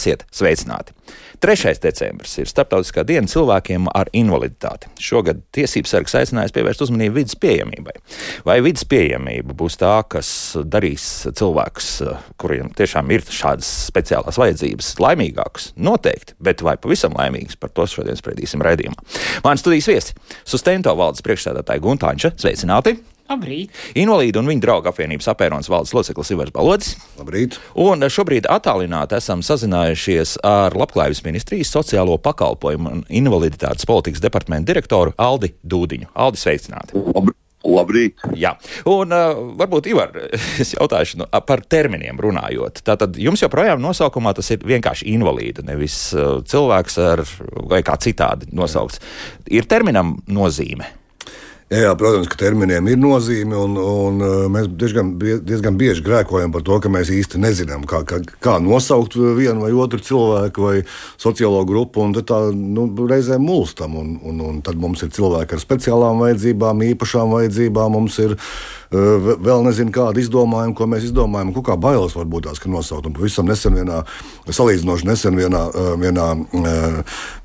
Esiet sveicināti! 3. decembris ir Startautiskā diena cilvēkiem ar invaliditāti. Šogad tiesības sargs aicinājis pievērst uzmanību vidas pieejamībai. Vai vidas pieejamība būs tā, kas darīs cilvēkus, kuriem tiešām ir šādas speciālās vajadzības, laimīgākus? Noteikti, bet vai pavisam laimīgus par to šodien spriedīsim raidījumā. Mani studijas viesi - Sustento valdes priekšsēdētāja Guntāņša. Sveicināti! Labrīt. Invalīdu un viņu draugu apvienības apēnons valdes loceklis Ivars Balodis. Labrīt. Un šobrīd attālināti esam sazinājušies ar Labklājības ministrijas sociālo pakalpojumu un invaliditātes politikas departamentu direktoru Aldi Dūdiņu. Aldi, sveicināti! Labrīt. Labrīt. Jā, un uh, varbūt Ivar, es jautāšu nu, par terminiem runājot. Tātad jums joprojām nosaukumā tas ir vienkārši invalīda, nevis uh, cilvēks ar vai kā citādi nosaukts. Ir terminam nozīme. Jā, protams, ka terminiem ir nozīme, un, un mēs diezgan, diezgan bieži grēkojam par to, ka mēs īsti nezinām, kā, kā, kā nosaukt vienu vai otru cilvēku vai sociālo grupu, un tā nu, reizēm mulstam. Un, un, un tad mums ir cilvēki ar speciālām vajadzībām, īpašām vajadzībām, mums ir vēl nezinu, kāda izdomājuma, ko mēs izdomājam, kā bailes var būt tās, ka nosaukt. Un pavisam nesen, vienā, salīdzinoši nesen, vienā, vienā,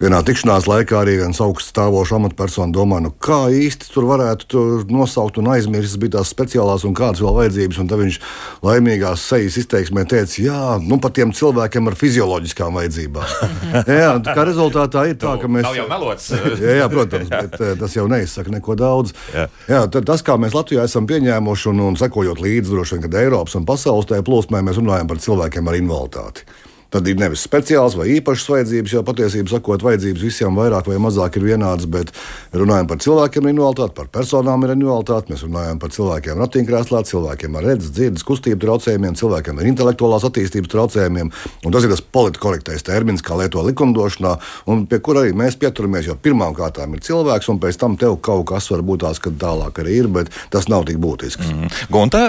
vienā tikšanās laikā arī viens augsts stāvošs amatpersona domāja, nu, kā īsti tur varētu tur nosaukt un aizmirst, bija tās speciālās un kādas vēl vajadzības. Un tad viņš laimīgās sejas izteiksmē teica, jā, nu par tiem cilvēkiem ar fizioloģiskām vajadzībām. jā, kā rezultātā ir tā, ka mēs. Nav jau melots. jā, jā, protams, bet tas jau neizsaka neko daudz. Jā. Jā, tas, kā mēs Latvijā esam pieņēmuši un, un sekojot līdzi droši vien, kad Eiropas un pasaules tajā plūsmē mēs runājam par cilvēkiem ar invaliditāti tad ir nevis speciāls vai īpašs vajadzības, jo patiesībā sakot, vajadzības visiem vairāk vai mazāk ir vienādas, bet runājam par cilvēkiem ar invaliditāti, par personām ar invaliditāti, mēs runājam par cilvēkiem ratiņkrēslā, cilvēkiem ar redzes, dzirdes, kustību traucējumiem, cilvēkiem ar intelektuālās attīstības traucējumiem. Un tas ir tas politiski korektais termins, kā lieto likumdošanā, un pie kura arī mēs pieturamies, jo pirmām kārtām ir cilvēks, un pēc tam tev kaut kas var būt tās, kad tālāk arī ir, bet tas nav tik būtisks. Mm. Gunta,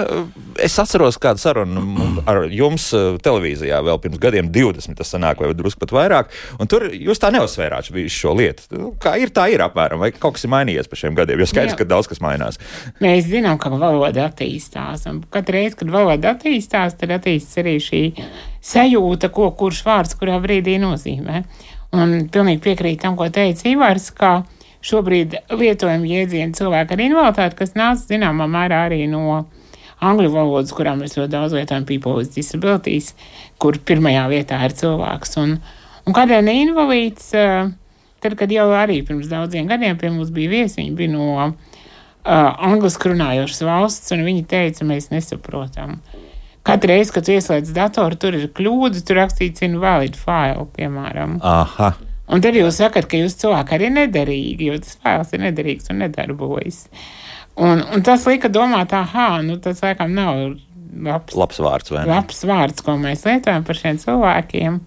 es atceros kādu sarunu ar jums eh, televīzijā vēl pirms gadiem 20, tas sanāk, vai drusku pat vairāk. Un tur jūs tā neuzsvērāt šo lietu. Nu, kā ir, tā ir apmēram, vai kaut kas ir mainījies pa šiem gadiem? Jo skaidrs, Jā. ka daudz kas mainās. Mēs zinām, ka valoda attīstās. Katru reizi, kad valoda attīstās, tad attīstās arī šī sajūta, ko kurš vārds kurā brīdī nozīmē. Un pilnīgi piekrīt tam, ko teica Ivars, ka šobrīd lietojam jēdzienu cilvēku ar invaliditāti, kas nāca zināmā mērā arī no angļu valodas, kurā mēs ļoti daudz lietojam people with disabilities, kur pirmajā vietā ir cilvēks. Un, un kādēļ ne invalīds? Tad, kad jau arī pirms daudziem gadiem pie mums bija viesi, viņi bija no uh, angliski runājošas valsts, un viņi teica, mēs nesaprotam. Katru reizi, kad ieslēdz datoru, tur ir kļūda, tur rakstīts invalid file, piemēram. Aha. Un tad jūs sakat, ka jūs cilvēki arī nederīgi, jo tas fails ir nederīgs un nedarbojas. Uh, Un, un tas lika domāt, ah, nu tas laikam nav labs, labs vārds, vai ne? Labs vārds, ko mēs lietojam par šiem cilvēkiem.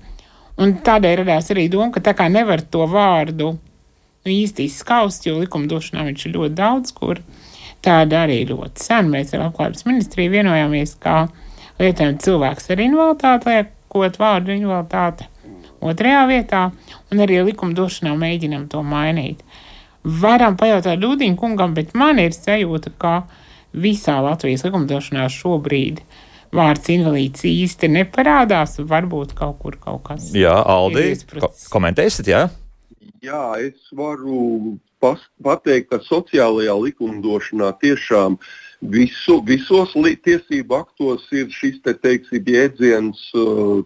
Un tādēļ radās arī doma, ka tā kā nevar to vārdu nu, īsti izskaust, jo likumdošanā viņš ir ļoti daudz, kur tāda arī ļoti sen. Mēs ar labklājības ministriju vienojāmies, kā lietojam cilvēks ar invaliditāti, liekot vārdu invaliditāte otrajā vietā, un arī likumdošanā mēģinam to mainīt. Varam pajautāt Dūdiņu kungam, bet man ir sajūta, ka visā Latvijas likumdošanā šobrīd vārds invalīds īsti neparādās. Varbūt kaut kur kaut kas. Jā, Aldi, ko komentēsiet, jā? Jā, es varu pas, pateikt, ka sociālajā likumdošanā tiešām visu, visos tiesību aktos ir šis te, teiksim, jēdziens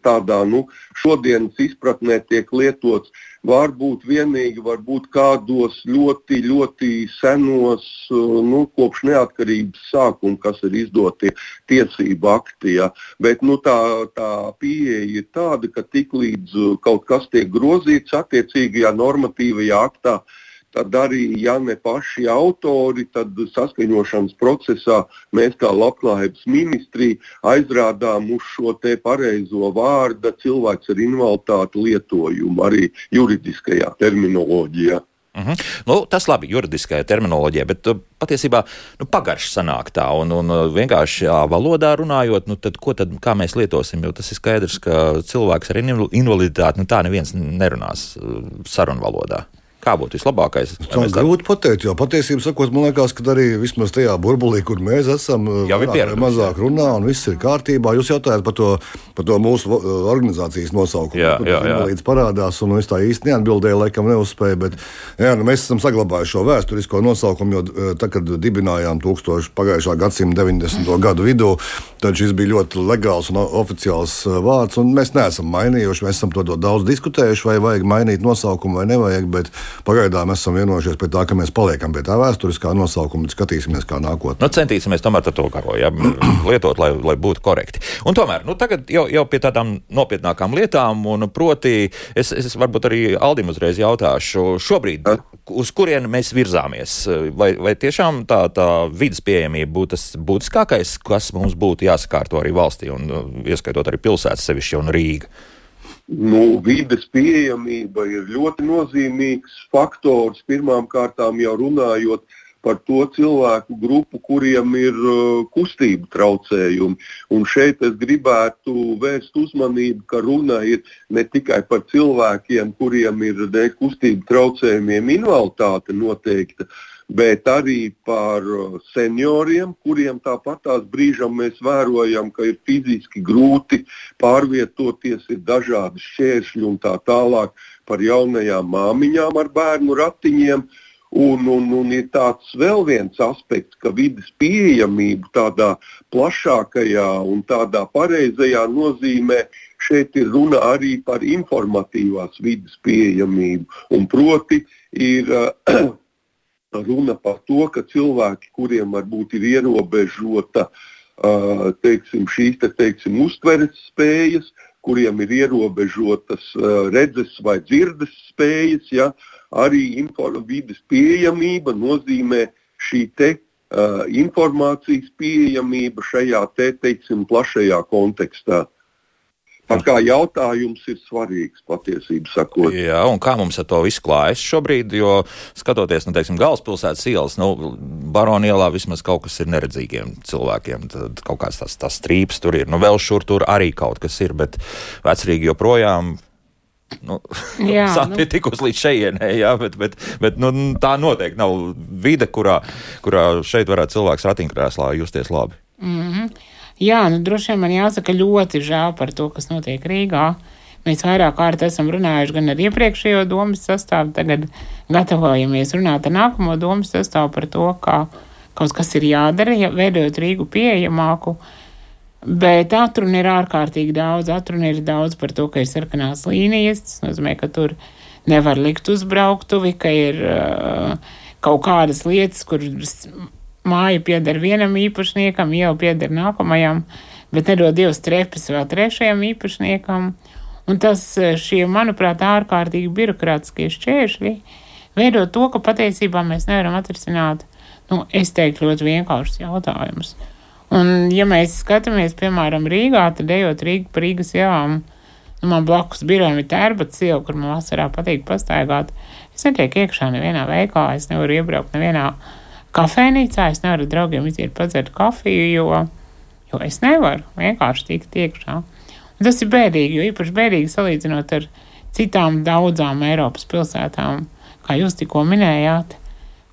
tādā nu, šodienas izpratnē tiek lietots varbūt vienīgi varbūt kādos ļoti, ļoti senos, uh, nu, kopš neatkarības sākuma, kas ir izdoti tiesību akti. Ja. Bet nu, tā, tā pieeja ir tāda, ka tiklīdz uh, kaut kas tiek grozīts attiecīgajā normatīvajā aktā, uh, tad arī, ja ne paši autori, tad saskaņošanas procesā mēs kā labklājības ministrija aizrādām uz šo te pareizo vārdu cilvēks ar invaliditāti lietojumu arī juridiskajā terminoloģijā. Mhm. -huh. nu, tas labi juridiskajā terminoloģijā, bet uh, patiesībā nu, pagaršs sanāk tā. Un, un uh, vienkārši valodā runājot, nu, tad, ko tad mēs lietosim? Jo tas ir skaidrs, ka cilvēks ar invaliditāti nu, tā neviens nerunās uh, sarunu valodā. Kā būtu vislabākais? Tā ir grūti pateikt, jo patiesībā sakot, man liekas, ka arī vismaz tajā burbulī, kur mēs esam, jau ir pieredze. Mazāk runā un viss ir kārtībā. Jūs jautājat par to, par to mūsu organizācijas nosaukumu. Jā, jā, jā. Līdz parādās, un es tā īsti neatbildēju, laikam neuzspēju, bet jā, nu, mēs esam saglabājuši šo vēsturisko nosaukumu, jo tā, kad dibinājām tūkstošu pagājušā gadsimta 90. gadu vidū, tad šis bija ļoti legāls un oficiāls vārds, un mēs neesam mainījuši. Mēs esam to daudz diskutējuši, vai vajag mainīt nosaukumu vai nevajag, bet pagaidām esam vienojušies pie tā, ka mēs paliekam pie tā vēsturiskā nosaukuma skatīsimies, kā nākotnē. Nu, centīsimies tomēr to garo ja, lietot, lai, lai būtu korekti. Un tomēr, nu, tagad jau, jau pie tādām nopietnākām lietām, un proti, es, es varbūt arī Aldim uzreiz jautāšu, šobrīd, uz kurienu mēs virzāmies? Vai, vai tiešām tā, tā vidas pieejamība būtu tas būtiskākais, kas mums būtu jāsakārto arī valstī, un ieskaitot arī pilsētas sevišķi un Rīgu? Nu, vides pieejamība ir ļoti nozīmīgs faktors. Pirmkārt, jau runājot par to cilvēku grupu, kuriem ir uh, kustību traucējumi. Un šeit es gribētu vērst uzmanību, ka runa ir ne tikai par cilvēkiem, kuriem ir kustību traucējumiem invaliditāte noteikta, bet arī par uh, senioriem, kuriem tāpat tās brīžam mēs vērojam, ka ir fiziski grūti pārvietoties, ir dažādi šķēršļi un tā tālāk par jaunajām māmiņām ar bērnu ratiņiem. Un, un, un ir tāds vēl viens aspekts, ka vidas pieejamība tādā plašākajā un tādā pareizajā nozīmē šeit ir runa arī par informatīvās vidas pieejamību. Un proti, ir uh, runa par to, ka cilvēki, kuriem varbūt ir ierobežota uh, teiksim, šīs te, teiksim, uztveres spējas, kuriem ir ierobežotas uh, redzes vai dzirdes spējas, ja, arī vidas pieejamība nozīmē šī te, uh, informācijas pieejamība šajā te, teiksim, plašajā kontekstā. Tā kā jautājums ir svarīgs patiesībā sakot. Jā, un kā mums ar to visu klājas šobrīd, jo skatoties, nu, teiksim, galvaspilsētas ielas, nu, Barona ielā vismaz kaut kas ir neredzīgiem cilvēkiem, tad kaut kāds tas, tas strīps tur ir, nu, vēl šur tur arī kaut kas ir, bet vecrīgi joprojām Nu, jā, nu. ir tikus līdz šejienei, jā, bet, bet, bet nu, tā noteikti nav vide, kurā, kurā šeit varētu cilvēks ratiņkrēslā justies labi. Mm -hmm. Jā, nu, droši vien man jāsaka ļoti žēl par to, kas notiek Rīgā. Mēs vairāk kārt esam runājuši gan ar iepriekšējo domas sastāvu, tagad gatavojamies runāt ar nākamo domas sastāvu par to, kā kaut kas ir jādara, ja veidojot Rīgu pieejamāku. Bet atruna ir ārkārtīgi daudz. Atruna ir daudz par to, ka ir sarkanās līnijas. Tas nozīmē, ka tur nevar likt uzbrauktuvi, ka ir uh, kaut kādas lietas, kuras māja pieder vienam īpašniekam, iela pieder nākamajam, bet nedod Dievs trepes vēl trešajam īpašniekam. Un tas eh, šie, manuprāt, ārkārtīgi birokrātiskie šķēršļi veido to, ka patiesībā mēs nevaram atrisināt, nu, es teiktu, ļoti vienkāršus jautājumus. Un, ja mēs skatāmies, piemēram, Rīgā, tad ejot Rīgā pa Rīgas ielām, nu, man blakus birojam ir tērbats iela, kur man vasarā patīk pastaigāt. Es netieku iekšā nevienā veikalā, es nevaru iebraukt nevienā kafejnīcā, es nevaru draugiem iziet padzert kafiju, jo, jo es nevaru vienkārši tikt iekšā. Un tas ir bēdīgi, jo īpaši bēdīgi salīdzinot ar citām daudzām Eiropas pilsētām, kā jūs tikko minējāt,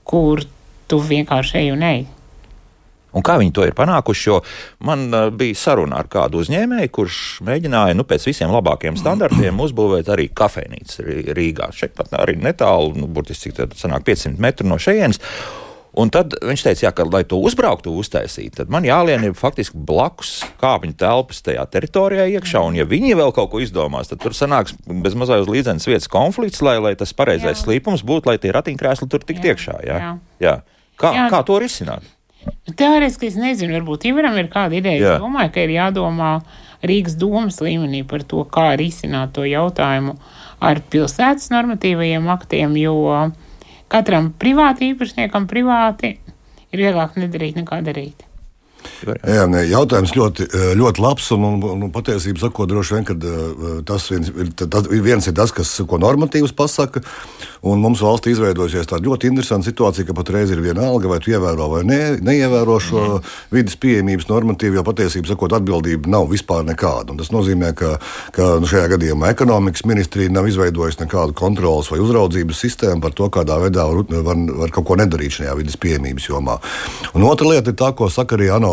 kur tu vienkārši ej un ej. Un kā viņi to ir panākuši? Jo man uh, bija saruna ar kādu uzņēmēju, kurš mēģināja nu, pēc visiem labākajiem standartiem uzbūvēt arī kafejnīcu Rīgā. Šeit pat arī netālu, nu, burtiski cik tā sanāk 500 metru no šejienes. Un tad viņš teica, jā, ka, lai to uzbrauktu, uztaisītu, tad man jālien ir faktiski blakus kāpņu telpas tajā teritorijā iekšā. Un, ja viņi vēl kaut ko izdomās, tad tur sanāks bez mazā uz līdzenas vietas konflikts, lai, lai tas pareizais jā. slīpums būtu, lai tie ratiņkrēsli tur tiktu iekšā. Jā? Jā. Jā. Kā, jā. kā to risināt? Teorētiski es nezinu, varbūt Ivaram ir kāda ideja. Jā. Es domāju, ka ir jādomā Rīgas domas līmenī par to, kā risināt to jautājumu ar pilsētas normatīvajiem aktiem, jo uh, Katram privāti īpašniekam privāti ir vieglāk nedarīt nekā darīt. Jā, ne, jautājums ļoti, ļoti labs un, un, un patiesībā sakot, droši vien, ka tas viens, tas viens ir tas, kas ko normatīvs pasaka. Un mums valstī izveidojusies tāda ļoti interesanta situācija, ka patreiz ir viena alga, vai tu ievēro vai ne, neievēro šo mm. vidas pieejamības normatīvu, jo patiesībā sakot, atbildība nav vispār nekāda. Un tas nozīmē, ka, ka nu, šajā gadījumā ekonomikas ministrija nav izveidojusi nekādu kontrolas vai uzraudzības sistēmu par to, kādā veidā var, var, var kaut ko nedarīt šajā vidas pieejamības jomā. Un otra lieta ir tā, ko saka arī ANO,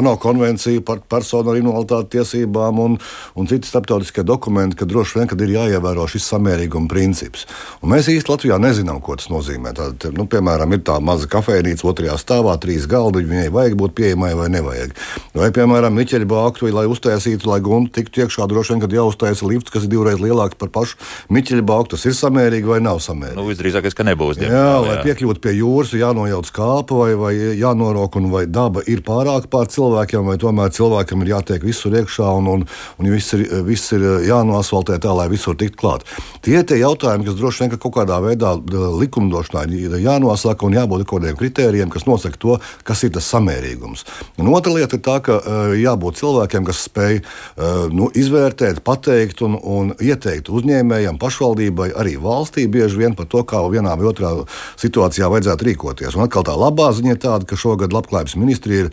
ANO konvencija par personu ar invaliditāti tiesībām un, un citi starptautiskie dokumenti, ka droši vien ir jāievēro šis samērīguma princips. Un mēs īsti Latvijā nezinām, ko tas nozīmē. Tad, nu, piemēram, ir tā maza kafejnīca otrajā stāvā, trīs galdi, viņai vajag būt pieejamai vai nevajag. Vai, piemēram, Miķeļa bāktu, lai uztaisītu, lai guntu tiktu iekšā, droši vien, kad jāuztaisa lifts, kas ir divreiz lielāks par pašu Miķeļa bāktu, tas ir samērīgi vai nav samērīgi. Nu, visdrīzākais, ka nebūs. Diemžēl, jā, lai piekļūtu pie jūras, jānojauc kāpa vai, vai jānorok, un vai daba ir pārāk pār cilvēkiem, vai tomēr cilvēkam ir jātiek visur iekšā un, un, un viss ir, viss ir jānoasfaltē tā, lai visur tiktu klāt. Tie ir tie jautājumi, kas droši vien ka kaut kādā veidā likumdošanā ir jānosaka un jābūt kaut kādiem kritērijiem, kas nosaka to, kas ir tas samērīgums. Un otra lieta ir tā, ka jābūt cilvēkiem, kas spēj nu, izvērtēt, pateikt un, un ieteikt uzņēmējiem, pašvaldībai, arī valstī bieži vien par to, kā vienā vai otrā situācijā vajadzētu rīkoties. Un atkal tā labā ziņa ir tāda, ka šogad Labklājības ministrija ir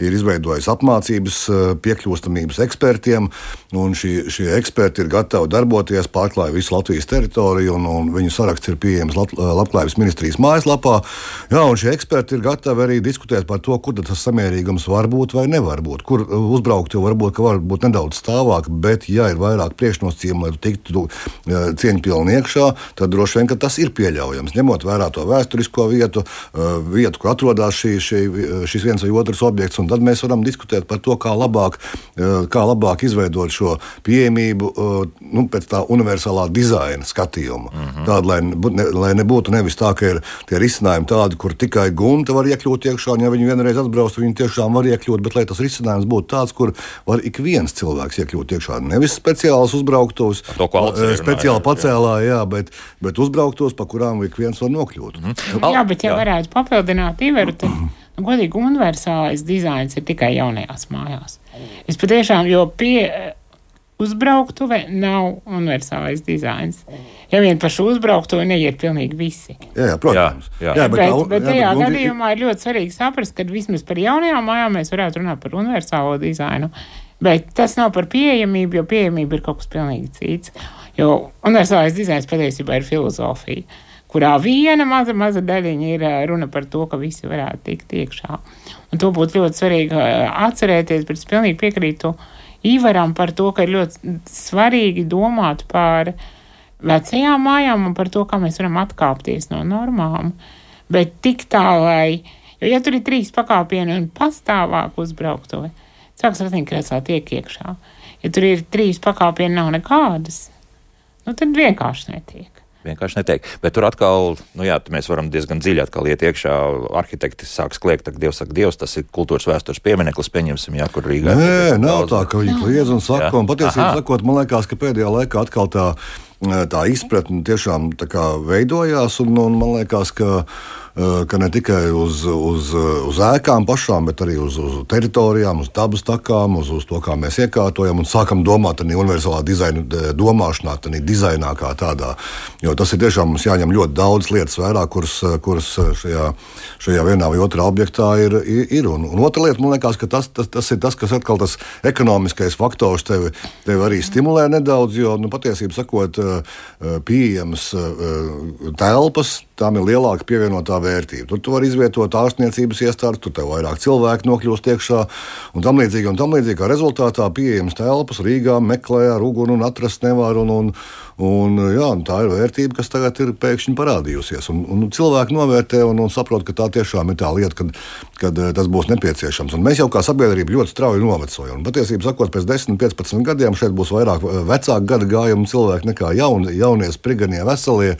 ir izveidojis apmācības eh, piekļūstamības ekspertiem, un šie, šie eksperti ir gatavi darboties, pārklāja visu Latvijas teritoriju, un, un viņu saraksts ir pieejams Lat eh, Labklājības ministrijas mājaslapā. Jā, un šie eksperti ir gatavi arī diskutēt par to, kur tas samērīgums var būt vai nevar būt. Kur eh, uzbraukt jau varbūt var būt nedaudz stāvāk, bet, ja ir vairāk priekšnosacījumu, lai tu tiktu cieņpilni iekšā, tad droši vien tas ir pieļaujams. Ņemot vērā to vēsturisko vietu, vietu, kur atrodas šī, šī, šis viens vai otrs objekts un tad mēs varam diskutēt par to, kā labāk, eh, kā labāk izveidot šo pieejamību eh, nu, pēc tā universālā dizaina skatījuma. Mm -hmm. Tāda, lai, ne, lai nebūtu nevis tā, ka ir tie risinājumi tādi, kur tikai gunta var iekļūt iekšā, un ja viņi vienreiz atbrauc, viņi tiešām var iekļūt, bet lai tas risinājums būtu tāds, kur var ik viens cilvēks iekļūt iekšā. Nevis speciāls uzbrauktos, eh, speciāli pacēlā, jā, bet, bet uzbrauktos, pa kurām ik viens var nokļūt. Mm -hmm. Jā, bet ja jā. varētu papildināt Iveru, tad godīgi, universālais dizains ir tikai jaunajās mājās. Es patiešām, jo pie uzbrauktuve nav universālais dizains. Ja vien par šo uzbrauktuvi neiet pilnīgi visi. Jā, jā protams. Jā, jā. Bet, bet, bet tajā jā, bet, gadījumā ir ļoti svarīgi saprast, ka vismaz par jaunajām mājām mēs varētu runāt par universālo dizainu. Bet tas nav par pieejamību, jo pieejamība ir kaut kas pilnīgi cits. Jo universālais dizains patiesībā ir filozofija kurā viena maza, maza daļiņa ir runa par to, ka visi varētu tikt iekšā. Un to būtu ļoti svarīgi atcerēties, bet es pilnīgi piekrītu Ivaram par to, ka ir ļoti svarīgi domāt par vecajām mājām un par to, kā mēs varam atkāpties no normām. Bet tik tā, lai, jo ja tur ir trīs pakāpieni un pastāvāk uzbrauktuve, cilvēks ratiņkrēslā tiek iekšā. Ja tur ir trīs pakāpieni, nav nekādas, nu tad vienkārši netiek vienkārši netiek. Bet tur atkal, nu jā, mēs varam diezgan dziļi atkal iet iekšā. Arhitekti sāk kliegt, ka Dievs saka, Dievs, tas ir kultūras vēstures piemineklis, pieņemsim, jā, kur Rīgā. Nē, nav tā, ka viņi kliedz un saka, jā. un patiesībā sakot, man liekas, ka pēdējā laikā atkal tā, tā izpratne tiešām tā kā veidojās, un, un man liekas, ka ka ne tikai uz, uz, uz ēkām pašām, bet arī uz, uz teritorijām, uz dabas takām, uz, uz to, kā mēs iekārtojam un sākam domāt arī universālā dizaina domāšanā, arī dizainā kā tādā. Jo tas ir tiešām mums jāņem ļoti daudz lietas vērā, kuras, kuras šajā, šajā vienā vai otrā objektā ir. ir. Un, un otra lieta, man liekas, ka tas, tas, tas ir tas, kas atkal tas ekonomiskais faktors tevi, tevi arī stimulē nedaudz, jo nu, patiesībā sakot, eh, pieejamas eh, telpas tām ir lielāka pievienotā vērtība. Tur tu vari izvietot ārstniecības iestādes, tur tev vairāk cilvēku nokļūst iekšā un tam līdzīgi. Un tam līdzīgi kā rezultātā pieejamas telpas Rīgā meklē ar uguni un atrast nevar. Un, un, un, jā, un tā ir vērtība, kas tagad ir pēkšņi parādījusies. Un, un cilvēki novērtē un, un saprot, ka tā tiešām ir tā lieta, kad, kad eh, tas būs nepieciešams. Un mēs jau kā sabiedrība ļoti strauji novecojam. Patiesībā, sakot, pēc 10, 15 gadiem šeit būs vairāk eh, vecāku gadu gājumu cilvēku nekā jauni, jaunie, spriganie, veselie.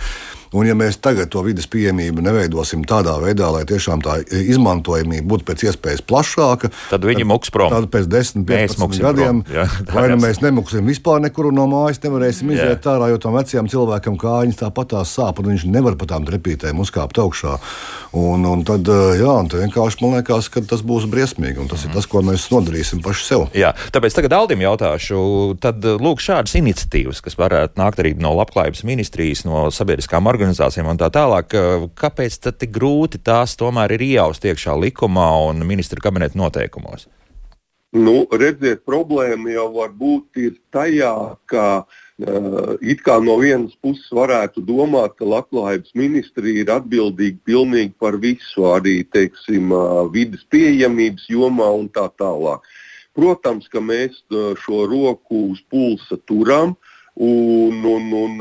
Un, ja mēs tagad to vidas pieejamību neveidosim tādā veidā, lai tiešām tā izmantojamība būtu pēc iespējas plašāka, tad viņi muks prom. Tad pēc 10, 15 gadiem, prom, vai nu mēs nemuksim vispār nekur no mājas, nevarēsim iziet ārā, jo tam vecajam cilvēkam kājiņas tāpat tās sāp, un viņš nevar pa tām trepītēm uzkāpt augšā. Un, un tad, jā, un tad vienkārši man liekas, ka tas būs briesmīgi, un tas mm. ir tas, ko mēs nodarīsim paši sev. Jā, tāpēc tagad Aldim jautāšu, tad lūk šādas iniciatīvas, kas varētu nākt arī no labklājības ministrijas, no sabiedriskām organizācijām un tā tālāk. Kāpēc tad tik grūti tās tomēr ir iejaust iekšā likumā un ministra kabineta noteikumos? Nu, redziet, problēma jau var būt tajā, ka uh, it kā no vienas puses varētu domāt, ka labklājības ministrija ir atbildīga pilnīgi par visu, arī teiksim, uh, vidas pieejamības jomā un tā tālāk. Protams, ka mēs šo roku uz pulsa turam. Uh, Un, un, un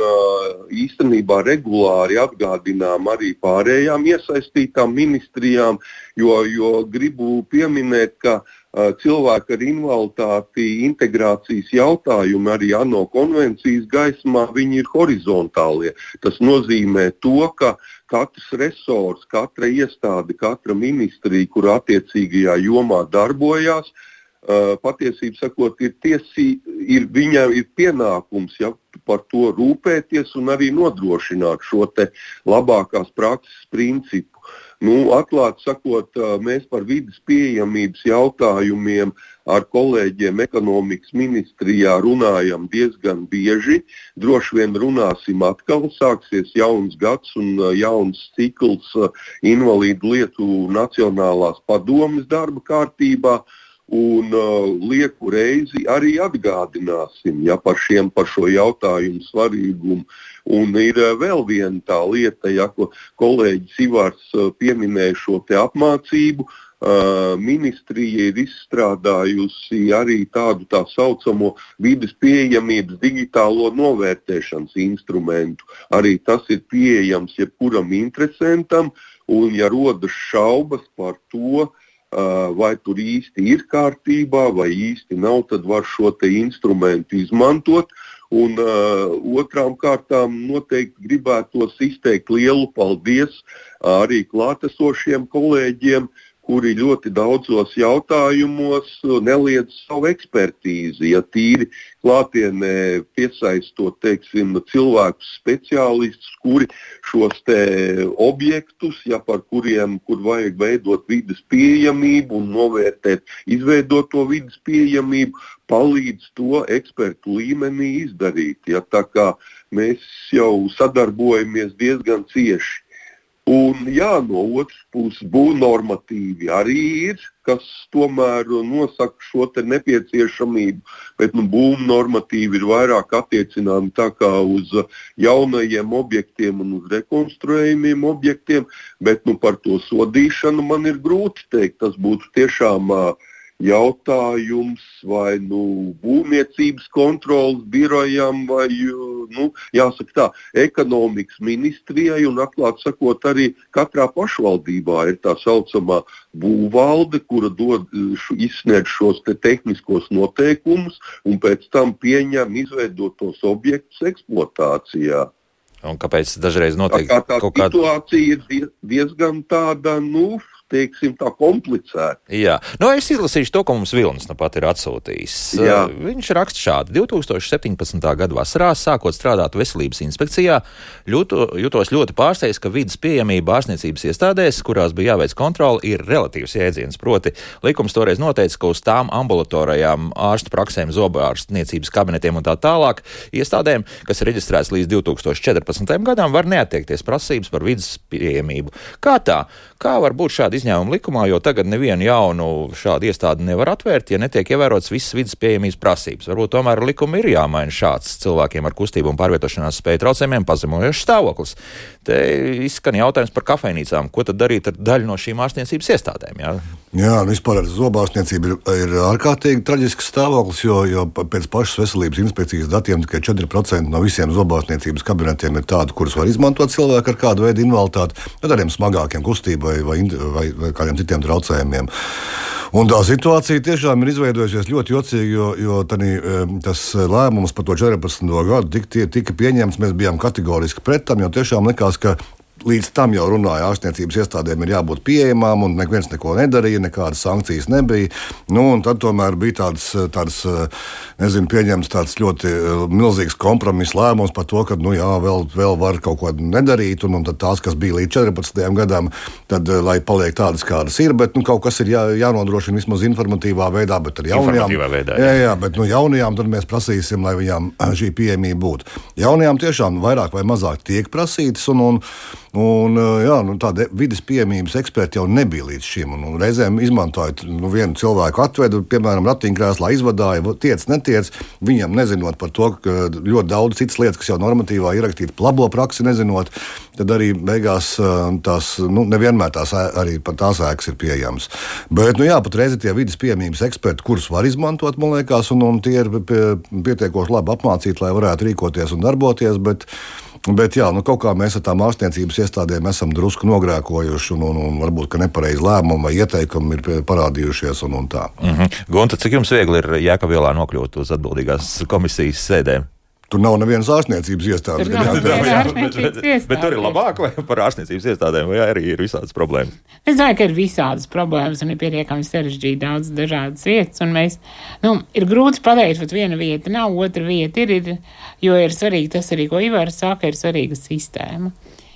īstenībā regulāri atgādinām arī pārējām iesaistītām ministrijām, jo, jo gribu pieminēt, ka cilvēku ar invaliditāti integrācijas jautājumi arī ANO konvencijas gaismā ir horizontālie. Tas nozīmē to, ka katrs resors, katra iestāde, katra ministrija, kur attiecīgajā jomā darbojās, uh, patiesībā sakot, ir, tiesī, ir viņam ir pienākums ja, par to rūpēties un arī nodrošināt šo labākās prakses principu. Nu, atklāti sakot, mēs par vidas pieejamības jautājumiem ar kolēģiem ekonomikas ministrijā runājam diezgan bieži. Droši vien runāsim atkal, sāksies jauns gads un jauns cikls invalīdu lietu Nacionālās padomes darba kārtībā. Uh, Un uh, lieku reizi arī atgādināsim ja, par, šiem, par šo jautājumu svarīgumu. Un ir uh, vēl viena tā lieta, ja, ko kolēģis Ivars uh, pieminēja šo apmācību. Uh, ministrija ir izstrādājusi arī tādu tā saucamo vidas pieejamības digitālo novērtēšanas instrumentu. Arī tas ir pieejams jebkuram interesantam, un ja rodas šaubas par to, uh, vai tur īsti ir kārtībā, vai īsti nav, tad var šo instrumentu izmantot. Un uh, otrām kārtām noteikti gribētos izteikt lielu paldies arī klātesošiem kolēģiem, uh, kuri ļoti daudzos jautājumos neliedz savu ekspertīzi. Ja tīri klātienē piesaistot teiksim, cilvēkus, speciālistus, kuri šos objektus, ja, par kuriem kur vajag veidot vidas pieejamību un novērtēt izveidoto vidas pieejamību, palīdz to ekspertu līmenī izdarīt. Ja, mēs jau sadarbojamies diezgan cieši. Un, jā, no otras puses, būvnormatīvi arī ir, kas tomēr nosaka šo nepieciešamību, bet nu, būvnormatīvi ir vairāk attiecināmi uz jaunajiem objektiem un uz rekonstruējumiem objektiem, bet nu, par to sodīšanu man ir grūti teikt. Tas būtu tiešām uh, jautājums vai nu, būvniecības kontrolas birojam, vai nu, tā, ekonomikas ministrijai un, atklāti sakot, arī katrā pašvaldībā ir tā saucamā būvvalde, kura dod, š, izsniedz šos te tehniskos noteikumus un pēc tam pieņem izveidotos objektus eksploatācijā. Un kāpēc dažreiz notiek tā, tā kaut kāda situācija ir diezgan tāda, nu, teiksim, tā komplicēti. Jā, nu, es izlasīšu to, ko mums Vilnis nu pat ir atsūtījis. Jā. Viņš raksta šādi: 2017. gada vasarā, sākot strādāt veselības inspekcijā, jūtu, jutos ļoti pārsteigts, ka vidas pieejamība ārstniecības iestādēs, kurās bija jāveic kontroli, ir relatīvs jēdziens. Proti, likums toreiz noteica, ka uz tām ambulatorajām ārstu praksēm, zobārstniecības kabinetiem un tā tālāk iestādēm, kas ir reģistrēts līdz 2014. gadam, var neattiekties prasības par vidas pieejamību. Kā tā? Kā var būt šāda izņēmuma likumā, jo tagad nevienu jaunu šādu iestādi nevar atvērt, ja netiek ievērotas visas vidas pieejamības prasības. Varbūt tomēr likumi ir jāmaina šāds cilvēkiem ar kustību un pārvietošanās spēju traucējumiem pazemojošs stāvoklis. Te izskan jautājums par kafejnīcām. Ko tad darīt ar daļu no šīm ārstniecības iestādēm? Jā, jā nu vispār zobārstniecība ir, ir ārkārtīgi traģisks stāvoklis, jo, jo pēc pašas veselības inspekcijas datiem tikai 4% no visiem zobārstniecības kabinetiem ir tādi, kurus var izmantot cilvēki ar kādu veidu invaliditāti, ar tādiem smagākiem kustību vai, vai, vai, vai kādiem citiem traucējumiem. Un tā situācija tiešām ir izveidojusies ļoti jocīgi, jo, jo tani, tas lēmums par to 14. gadu tika, tika pieņemts. Mēs bijām kategoriski pret tam, jo tiešām likās, ka līdz tam jau runāja, ārstniecības iestādēm ir jābūt pieejamām, un neviens neko nedarīja, nekādas sankcijas nebija. Nu, tad tomēr bija tāds, tāds nezinu, pieņemts tāds ļoti milzīgs kompromiss lēmums par to, ka nu, jā, vēl, vēl var kaut ko nedarīt, un, un tās, kas bija līdz 14. gadam, tad lai paliek tādas, kādas ir, bet nu, kaut kas ir jā, jānodrošina vismaz informatīvā veidā, bet ar jaunajām, veidā, jā. Jā, jā, bet nu, jaunajām tad mēs prasīsim, lai viņām šī pieejamība būtu. Jaunajām tiešām vairāk vai mazāk tiek prasītas. Un, un, un, jā, nu, tāda vidas pieejamības eksperti jau nebija līdz šim. Un, un reizēm izmantojot nu, vienu cilvēku atvedu, piemēram, ratiņkrēslā izvadāja, tiec, netiec. Viņam nezinot par to, ka ļoti daudz citas lietas, kas jau normatīvā ir ierakstītas, labo praksi nezinot, tad arī beigās tās nu, nevienmēr tās, arī tās ēkas ir pieejamas. Bet, nu, jā, patreiz tie vidas pieejamības eksperti, kurus var izmantot, man liekas, un, un tie ir pie, pietiekoši labi apmācīti, lai varētu rīkoties un darboties. Bet, Bet jā, nu, kaut kā mēs ar tām ārstniecības iestādēm esam drusku nogrēkojuši, un, un, un varbūt nepareizi lēmumi vai ieteikumi ir parādījušies. Un, un tā. mm -hmm. Gunta, cik jums viegli ir Jēkabielā nokļūt uz atbildīgās komisijas sēdēm? Tur nav nevienas ārstniecības iestādes. Tur nav nevienas iestādes. bet tur ir labāk vai par ārstniecības iestādēm, vai arī ir visādas problēmas? Es domāju, ka ir visādas problēmas un ir pietiekami sarežģīti daudz dažādas vietas. Mēs, nu, ir grūti pateikt, ka viena vieta nav, otra vieta ir, ir, jo ir svarīgi tas arī, ko Ivars saka, ir svarīga sistēma.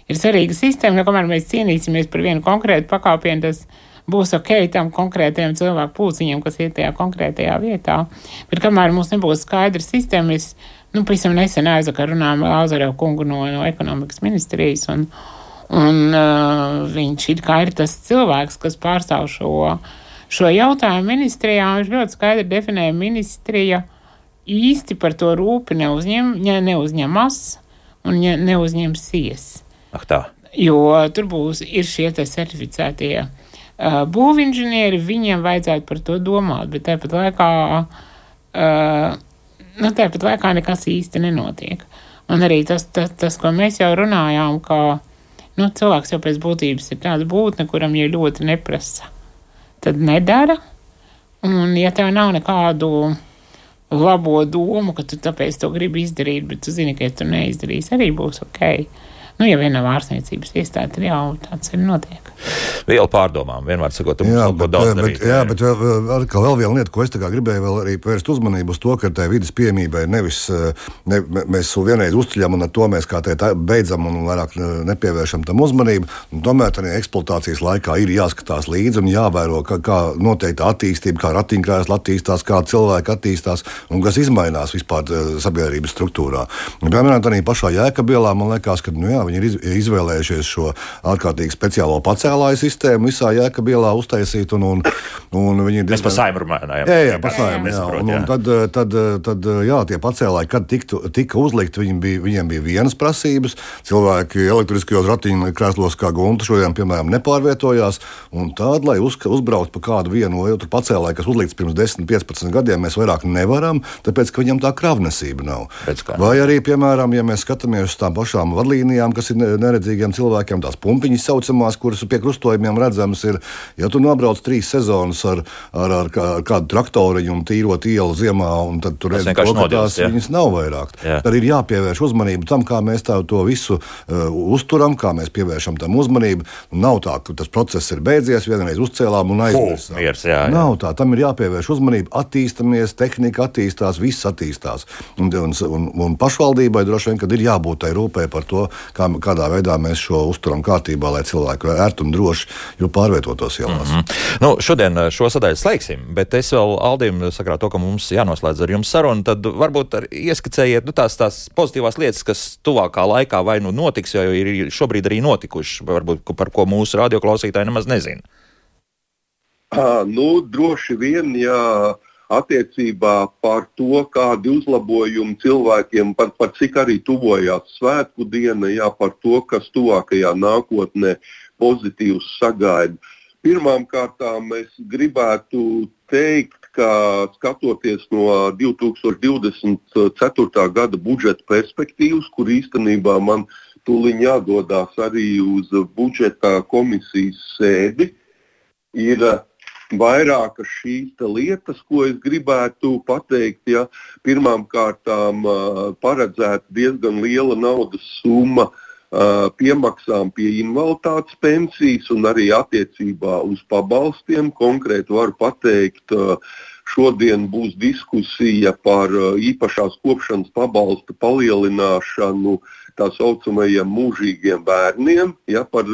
Ir svarīga sistēma, jo kamēr mēs cīnīsimies par vienu konkrētu pakāpienu, tas būs ok tam konkrētajam cilvēku pulciņam, kas iet tajā konkrētajā vietā. Bet kamēr mums nebūs skaidra sistēma, mēs Nu, pavisam nesen aizvakar runājām ar Lāzarevu kungu no, no ekonomikas ministrijas, un, un uh, viņš kā ir tas cilvēks, kas pārstāv šo, šo jautājumu ministrijā, viņš ļoti skaidri definēja ministrija īsti par to rūpi neuzņem, ne, neuzņemas un ne, neuzņemsies. Ak tā. Jo tur būs ir šie certificētie uh, būvinženieri, viņiem vajadzētu par to domāt, bet tāpat laikā uh, nu, tāpat laikā nekas īsti nenotiek. Un arī tas, tas, tas ko mēs jau runājām, ka nu, cilvēks jau pēc būtības ir tāds būtne, kuram jau ļoti neprasa. Tad nedara. Un, ja tev nav nekādu labo domu, ka tu tāpēc to gribi izdarīt, bet tu zini, ka ja tu neizdarīsi, arī būs ok. Nu, ja vienā ārstniecības iestādē, tad jau tāds ir notiek. Viela pārdomām, vienmēr sakot, mums Jā, vēl ko bet, daudz bet, darīt. jā, bet vēl, vēl, vēl viena lieta, ko es gribēju vēl arī vērst uzmanību uz to, ka tai vidas piemībai nevis ne, mēs vienreiz uzceļam un ar to mēs kā tā beidzam un vairāk nepievēršam tam uzmanību. Tomēr arī eksploatācijas laikā ir jāskatās līdzi un jāvēro, kā, kā noteikta attīstība, kā ratiņkrēsls attīstās, kā cilvēki attīstās un kas izmainās vispār sabiedrības struktūrā. Piemēram, arī pašā Jēkabielā man liekas, ka nu, jā, viņi ir izvēlējušies šo ārkārtīgi speciālo pacēlāju sistēmu visā Jēkabielā uztaisīt. Un, un, un viņi ir Mēs par saimu runājam. Jā, jā, par saimu. Jā, un, un tad, tad, tad, jā, tie pacēlāji, kad tiktu, tika uzlikti, viņi bija, viņiem bija vienas prasības. Cilvēki elektriskajos ratiņkrēslos, kā gunta, šodien, piemēram, nepārvietojās. Un tad, lai uz, uzbrauktu pa kādu vienu vai otru pacēlāju, kas uzlikts pirms 10, 15 gadiem, mēs vairāk nevaram, tāpēc, ka viņam tā kravnesība nav. Vai arī, piemēram, ja mēs skatāmies uz tām pašām vadlīnijām, kas ir neredzīgiem cilvēkiem, tās pumpiņas saucamās, kuras pie krustojumiem redzamas ir. Ja tu nobrauc trīs sezonas ar, ar, ar, kā, ar kādu traktoriņu un tīrot ielu ziemā, un tad tur redz, ka tās ja? viņas nav vairāk. Jā. Tad ir jāpievērš uzmanība tam, kā mēs to visu uh, uzturam, kā mēs pievēršam tam uzmanību. Nav tā, ka tas process ir beidzies, vienreiz uzcēlām un aizmirsām. Nav tā, tam ir jāpievērš uzmanība, attīstamies, tehnika attīstās, viss attīstās. Un, un, un, un pašvaldībai droši vien, kad ir jābūt tai rūpē par to, kā, kādā veidā mēs šo uzturam kārtībā, lai cilvēki ērti un droši pārvietotos ielās. Mm -hmm. nu, šodien šo sadaļu slēgsim, bet es vēl Aldim sakrā to, ka mums jānoslēdz ar jums sarunu, tad varbūt ieskicējiet nu, tās, tās pozitīvās lietas, kas tuvākā laikā vai nu notiks, jo ir šobrīd arī notikušas, varbūt par ko mūsu radioklausītāji nemaz nezina. À, nu, droši vien, jā attiecībā par to, kādi uzlabojumi cilvēkiem, par, par cik arī tuvojās svētku diena, jā, par to, kas tuvākajā nākotnē pozitīvs sagaida. Pirmkārt, es gribētu teikt, ka skatoties no 2024. gada budžeta perspektīvas, kur īstenībā man tūlīt jādodas arī uz budžeta komisijas sēdi, ir vairākas šīs lietas, ko es gribētu pateikt. Ja. Pirmkārt, paredzēta diezgan liela naudas summa piemaksām pie invaliditātes pensijas un arī attiecībā uz pabalstiem. Konkrēti varu pateikt, šodien būs diskusija par īpašās kopšanas pabalsta palielināšanu tā saucamajiem mūžīgiem bērniem, ja, par,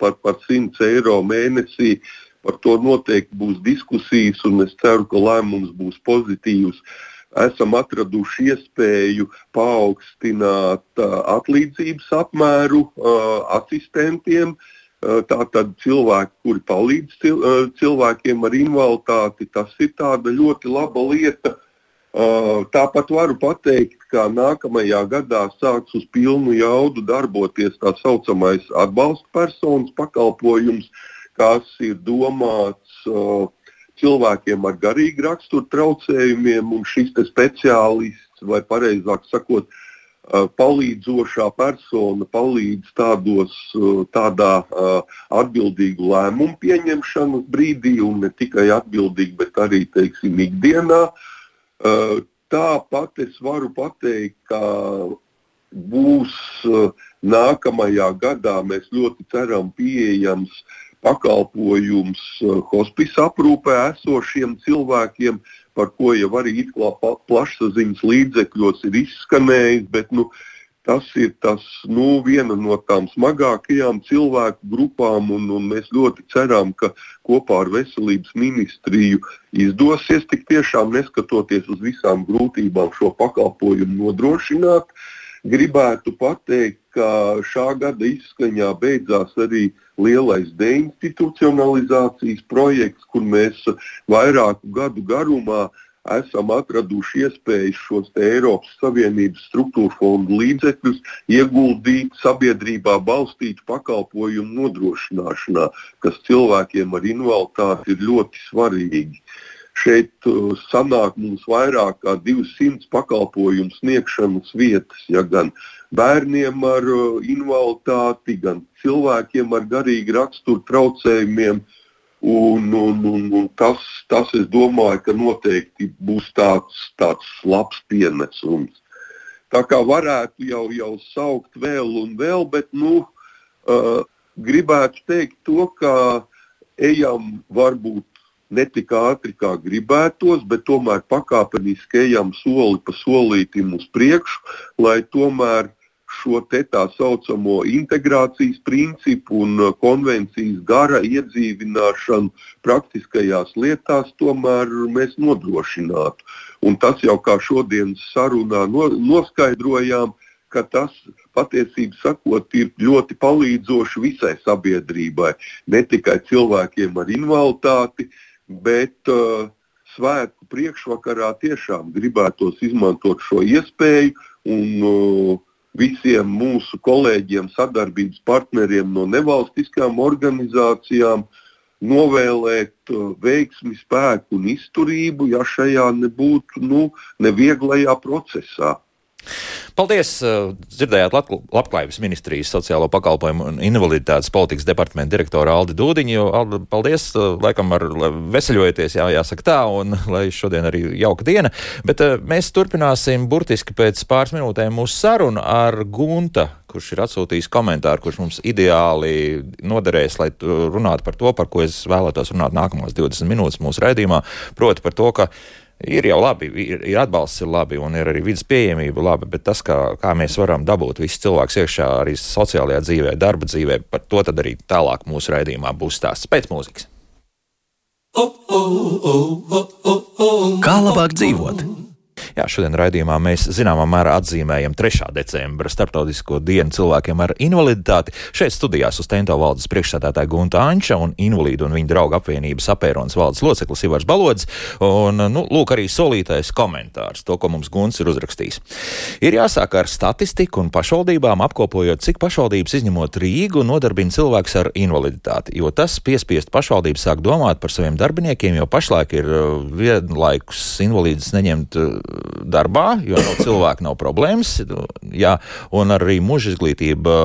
par, par 100 eiro mēnesī. Par to noteikti būs diskusijas, un es ceru, ka lēmums būs pozitīvs. Uh, esam atraduši iespēju paaugstināt uh, atlīdzības apmēru uh, asistentiem. Uh, Tātad cilvēki, kuri palīdz cil, cilvēkiem ar invaliditāti, tas ir ļoti laba lieta. Tāpat varu pateikt, ka nākamajā gadā sāks uz pilnu jaudu darboties tā saucamais atbalsta personas pakalpojums, kas ir domāts uh, cilvēkiem ar garīgu raksturu traucējumiem, un šis speciālists, vai precīzāk sakot, palīdzošā persona palīdz tādos, tādā atbildīgu lēmumu pieņemšanas brīdī, un ne tikai atbildīgi, bet arī teiksim, ikdienā. Tāpat es varu pateikt, ka būs nākamajā gadā, mēs ļoti ceram, pieejams uh, pakalpojums eh, hospice aprūpē esošiem cilvēkiem, par ko jau arī plašsaziņas līdzekļos ir izskanējis. Bet, nu, tas ir tas, nu, viena no tām smagākajām cilvēku grupām, un, un mēs ļoti ceram, ka kopā ar veselības ministriju izdosies tik tiešām neskatoties uz visām grūtībām šo pakalpojumu nodrošināt. Gribētu pateikt, ka šā gada izskaņā beidzās arī lielais deinstitucionalizācijas projekts, kur mēs vairāku gadu garumā esam atraduši iespēju šos Eiropas Savienības struktūra fondu līdzekļus ieguldīt sabiedrībā balstītu pakalpojumu nodrošināšanā, kas cilvēkiem ar invaliditāti ir ļoti svarīgi. Šeit uh, sanāk mums vairāk kā 200 pakalpojumu sniegšanas vietas, ja gan bērniem ar uh, invaliditāti, gan cilvēkiem ar garīgu raksturu traucējumiem. Un, un, un, un tas, tas, es domāju, ka noteikti būs tāds, tāds labs pienesums. Tā kā varētu jau, jau saukt vēl un vēl, bet nu, uh, gribētu teikt to, ka ejam varbūt ne tik ātri, kā gribētos, bet tomēr pakāpeniski ejam soli pa solītim uz priekšu, lai tomēr šo tā saucamo integrācijas principu un uh, konvencijas gara iedzīvināšanu praktiskajās lietās tomēr mēs nodrošinātu. Un tas jau kā šodienas sarunā no, noskaidrojām, ka tas patiesībā sakot, ir ļoti palīdzoši visai sabiedrībai, ne tikai cilvēkiem ar invaliditāti, bet uh, svētku priekšvakarā tiešām gribētos izmantot šo iespēju un uh, visiem mūsu kolēģiem, sadarbības partneriem no nevalstiskām organizācijām novēlēt uh, veiksmi, spēku un izturību, ja šajā nebūtu nu, nevieglajā procesā. Paldies! Dzirdējāt Labklājības ministrijas sociālo pakalpojumu un invaliditātes politikas departamenta direktoru Aldi Dūdiņu. Aldi, paldies! Laikam ar veseļojieties, jā, jāsaka tā, un lai šodien arī jauka diena. Bet mēs turpināsim burtiski pēc pāris minūtēm mūsu sarunu ar Gunta, kurš ir atsūtījis komentāru, kurš mums ideāli noderēs, lai runātu par to, par ko es vēlētos runāt nākamās 20 minūtes mūsu raidījumā, proti par to, ka Ir jau labi, ir, ir atbalsts, ir labi, un ir arī vidas pieejamība labi, bet tas, kā, kā mēs varam dabūt visus cilvēkus iekšā arī sociālajā dzīvē, darba dzīvē, par to tad arī tālāk mūsu raidījumā būs stāsts pēc mūzikas. Kā labāk dzīvot? Jā, šodien raidījumā mēs zināmā mērā atzīmējam 3. decembra starptautisko dienu cilvēkiem ar invaliditāti. Šeit studijās uz Tento valdes priekšsēdētāja Gunta Anča un invalīdu un viņa draugu apvienības apēronas valdes loceklis Ivars Balodis. Un, nu, lūk, arī solītais komentārs, to, ko mums Gunts ir uzrakstījis. Ir jāsāk ar statistiku un pašvaldībām apkopojot, cik pašvaldības izņemot Rīgu nodarbina cilvēks ar invaliditāti, jo tas piespiest pašvaldības sāk domāt par saviem darbiniekiem, jo pašlaik ir uh, vienlaikus invalīdus neņemt uh, darbā, jo no cilvēka nav problēmas. Jā, un arī mūža izglītība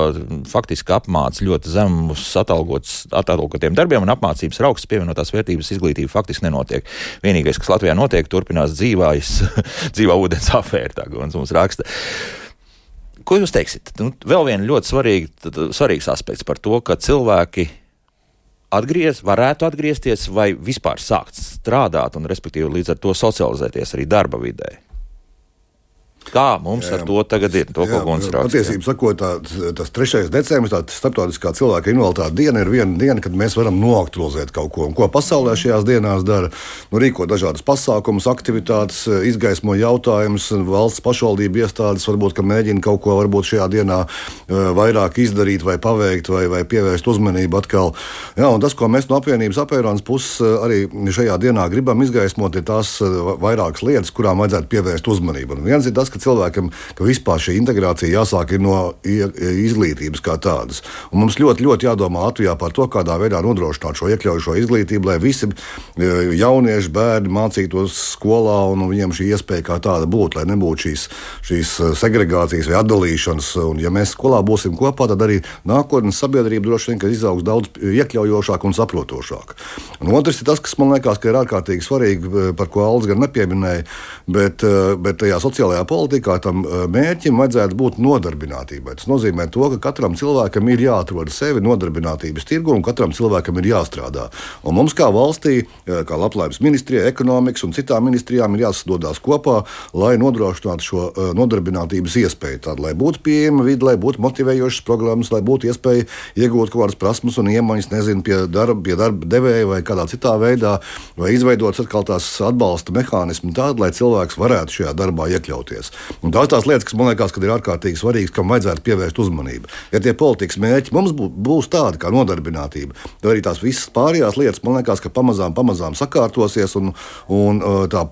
faktiski apmāca ļoti zemus atalgotiem darbiem, un apmācības ar augstas pievienotās vērtības izglītība faktiski nenotiek. Vienīgais, kas Latvijā notiek, turpinās dzīvājas, dzīvā ūdens afēra, tā kā mums raksta. Ko jūs teiksiet? Nu, vēl viens ļoti svarīg, svarīgs aspekts par to, ka cilvēki atgriez, varētu atgriezties vai vispār sākt strādāt un, respektīvi, līdz ar to socializēties arī darba vidē. Kā mums jā, jā. ar to tagad ir? To, jā, patiesībā sakot, tā, tas 3. decembris, tā starptautiskā cilvēka invaliditāte diena, ir viena diena, kad mēs varam noaktualizēt kaut ko. Un ko pasaulē šajās dienās dara? Nu, rīko dažādas pasākumus, aktivitātes, izgaismo jautājumus, valsts pašvaldību iestādes varbūt mēģina kaut ko varbūt šajā dienā vairāk izdarīt vai paveikt vai, vai pievērst uzmanību atkal. Jā, tas, ko mēs no apvienības apvienības puses arī šajā dienā gribam izgaismot, ir tās vairākas lietas, kurām vajadzētu pievērst uzmanību. Un viens ir tas, ka cilvēkam ka vispār šī integrācija jāsāk no izglītības kā tādas. Un mums ļoti, ļoti jādomā Latvijā par to, kādā veidā nodrošināt šo iekļaujošo izglītību, lai visi e, jaunieši, bērni mācītos skolā un viņiem šī iespēja kā tāda būtu, lai nebūtu šīs, šīs e, segregācijas vai atdalīšanas. Un, ja mēs skolā būsim kopā, tad arī nākotnes sabiedrība droši vien izaugs daudz iekļaujošāk un saprotošāk. Un otrs ir tas, kas man liekas, ka ir ārkārtīgi svarīgi, e, par ko Alans gan nepieminēja, bet, bet tajā sociālajā politikā politikā tam eh, mērķim vajadzētu būt nodarbinātībai. Tas nozīmē, to, ka katram cilvēkam ir jāatrod sevi nodarbinātības tirgu un katram cilvēkam ir jāstrādā. Un mums, kā valstī, eh, kā Labklājības ministrijai, ekonomikas un citām ministrijām, ir jāsadodas kopā, lai nodrošinātu šo eh, nodarbinātības iespēju. Tad, lai būtu pieejama vide, lai būtu motivējošas programmas, lai būtu iespēja iegūt kaut kādas prasmes un iemaņas, nezinu, pie darba, pie darba devēja vai kādā citā veidā, vai izveidot atkal tās atbalsta mehānismu tādu, lai cilvēks varētu šajā darbā iekļauties. Un tās tās lietas, kas man liekas, ir ārkārtīgi svarīgas, kam vajadzētu pievērst uzmanību. Ja tie politikas mērķi mums būs tādi kā nodarbinātība, tad arī tās visas pārējās lietas, man liekas, ka pamazām, pamazām sakārtosies un, un tā,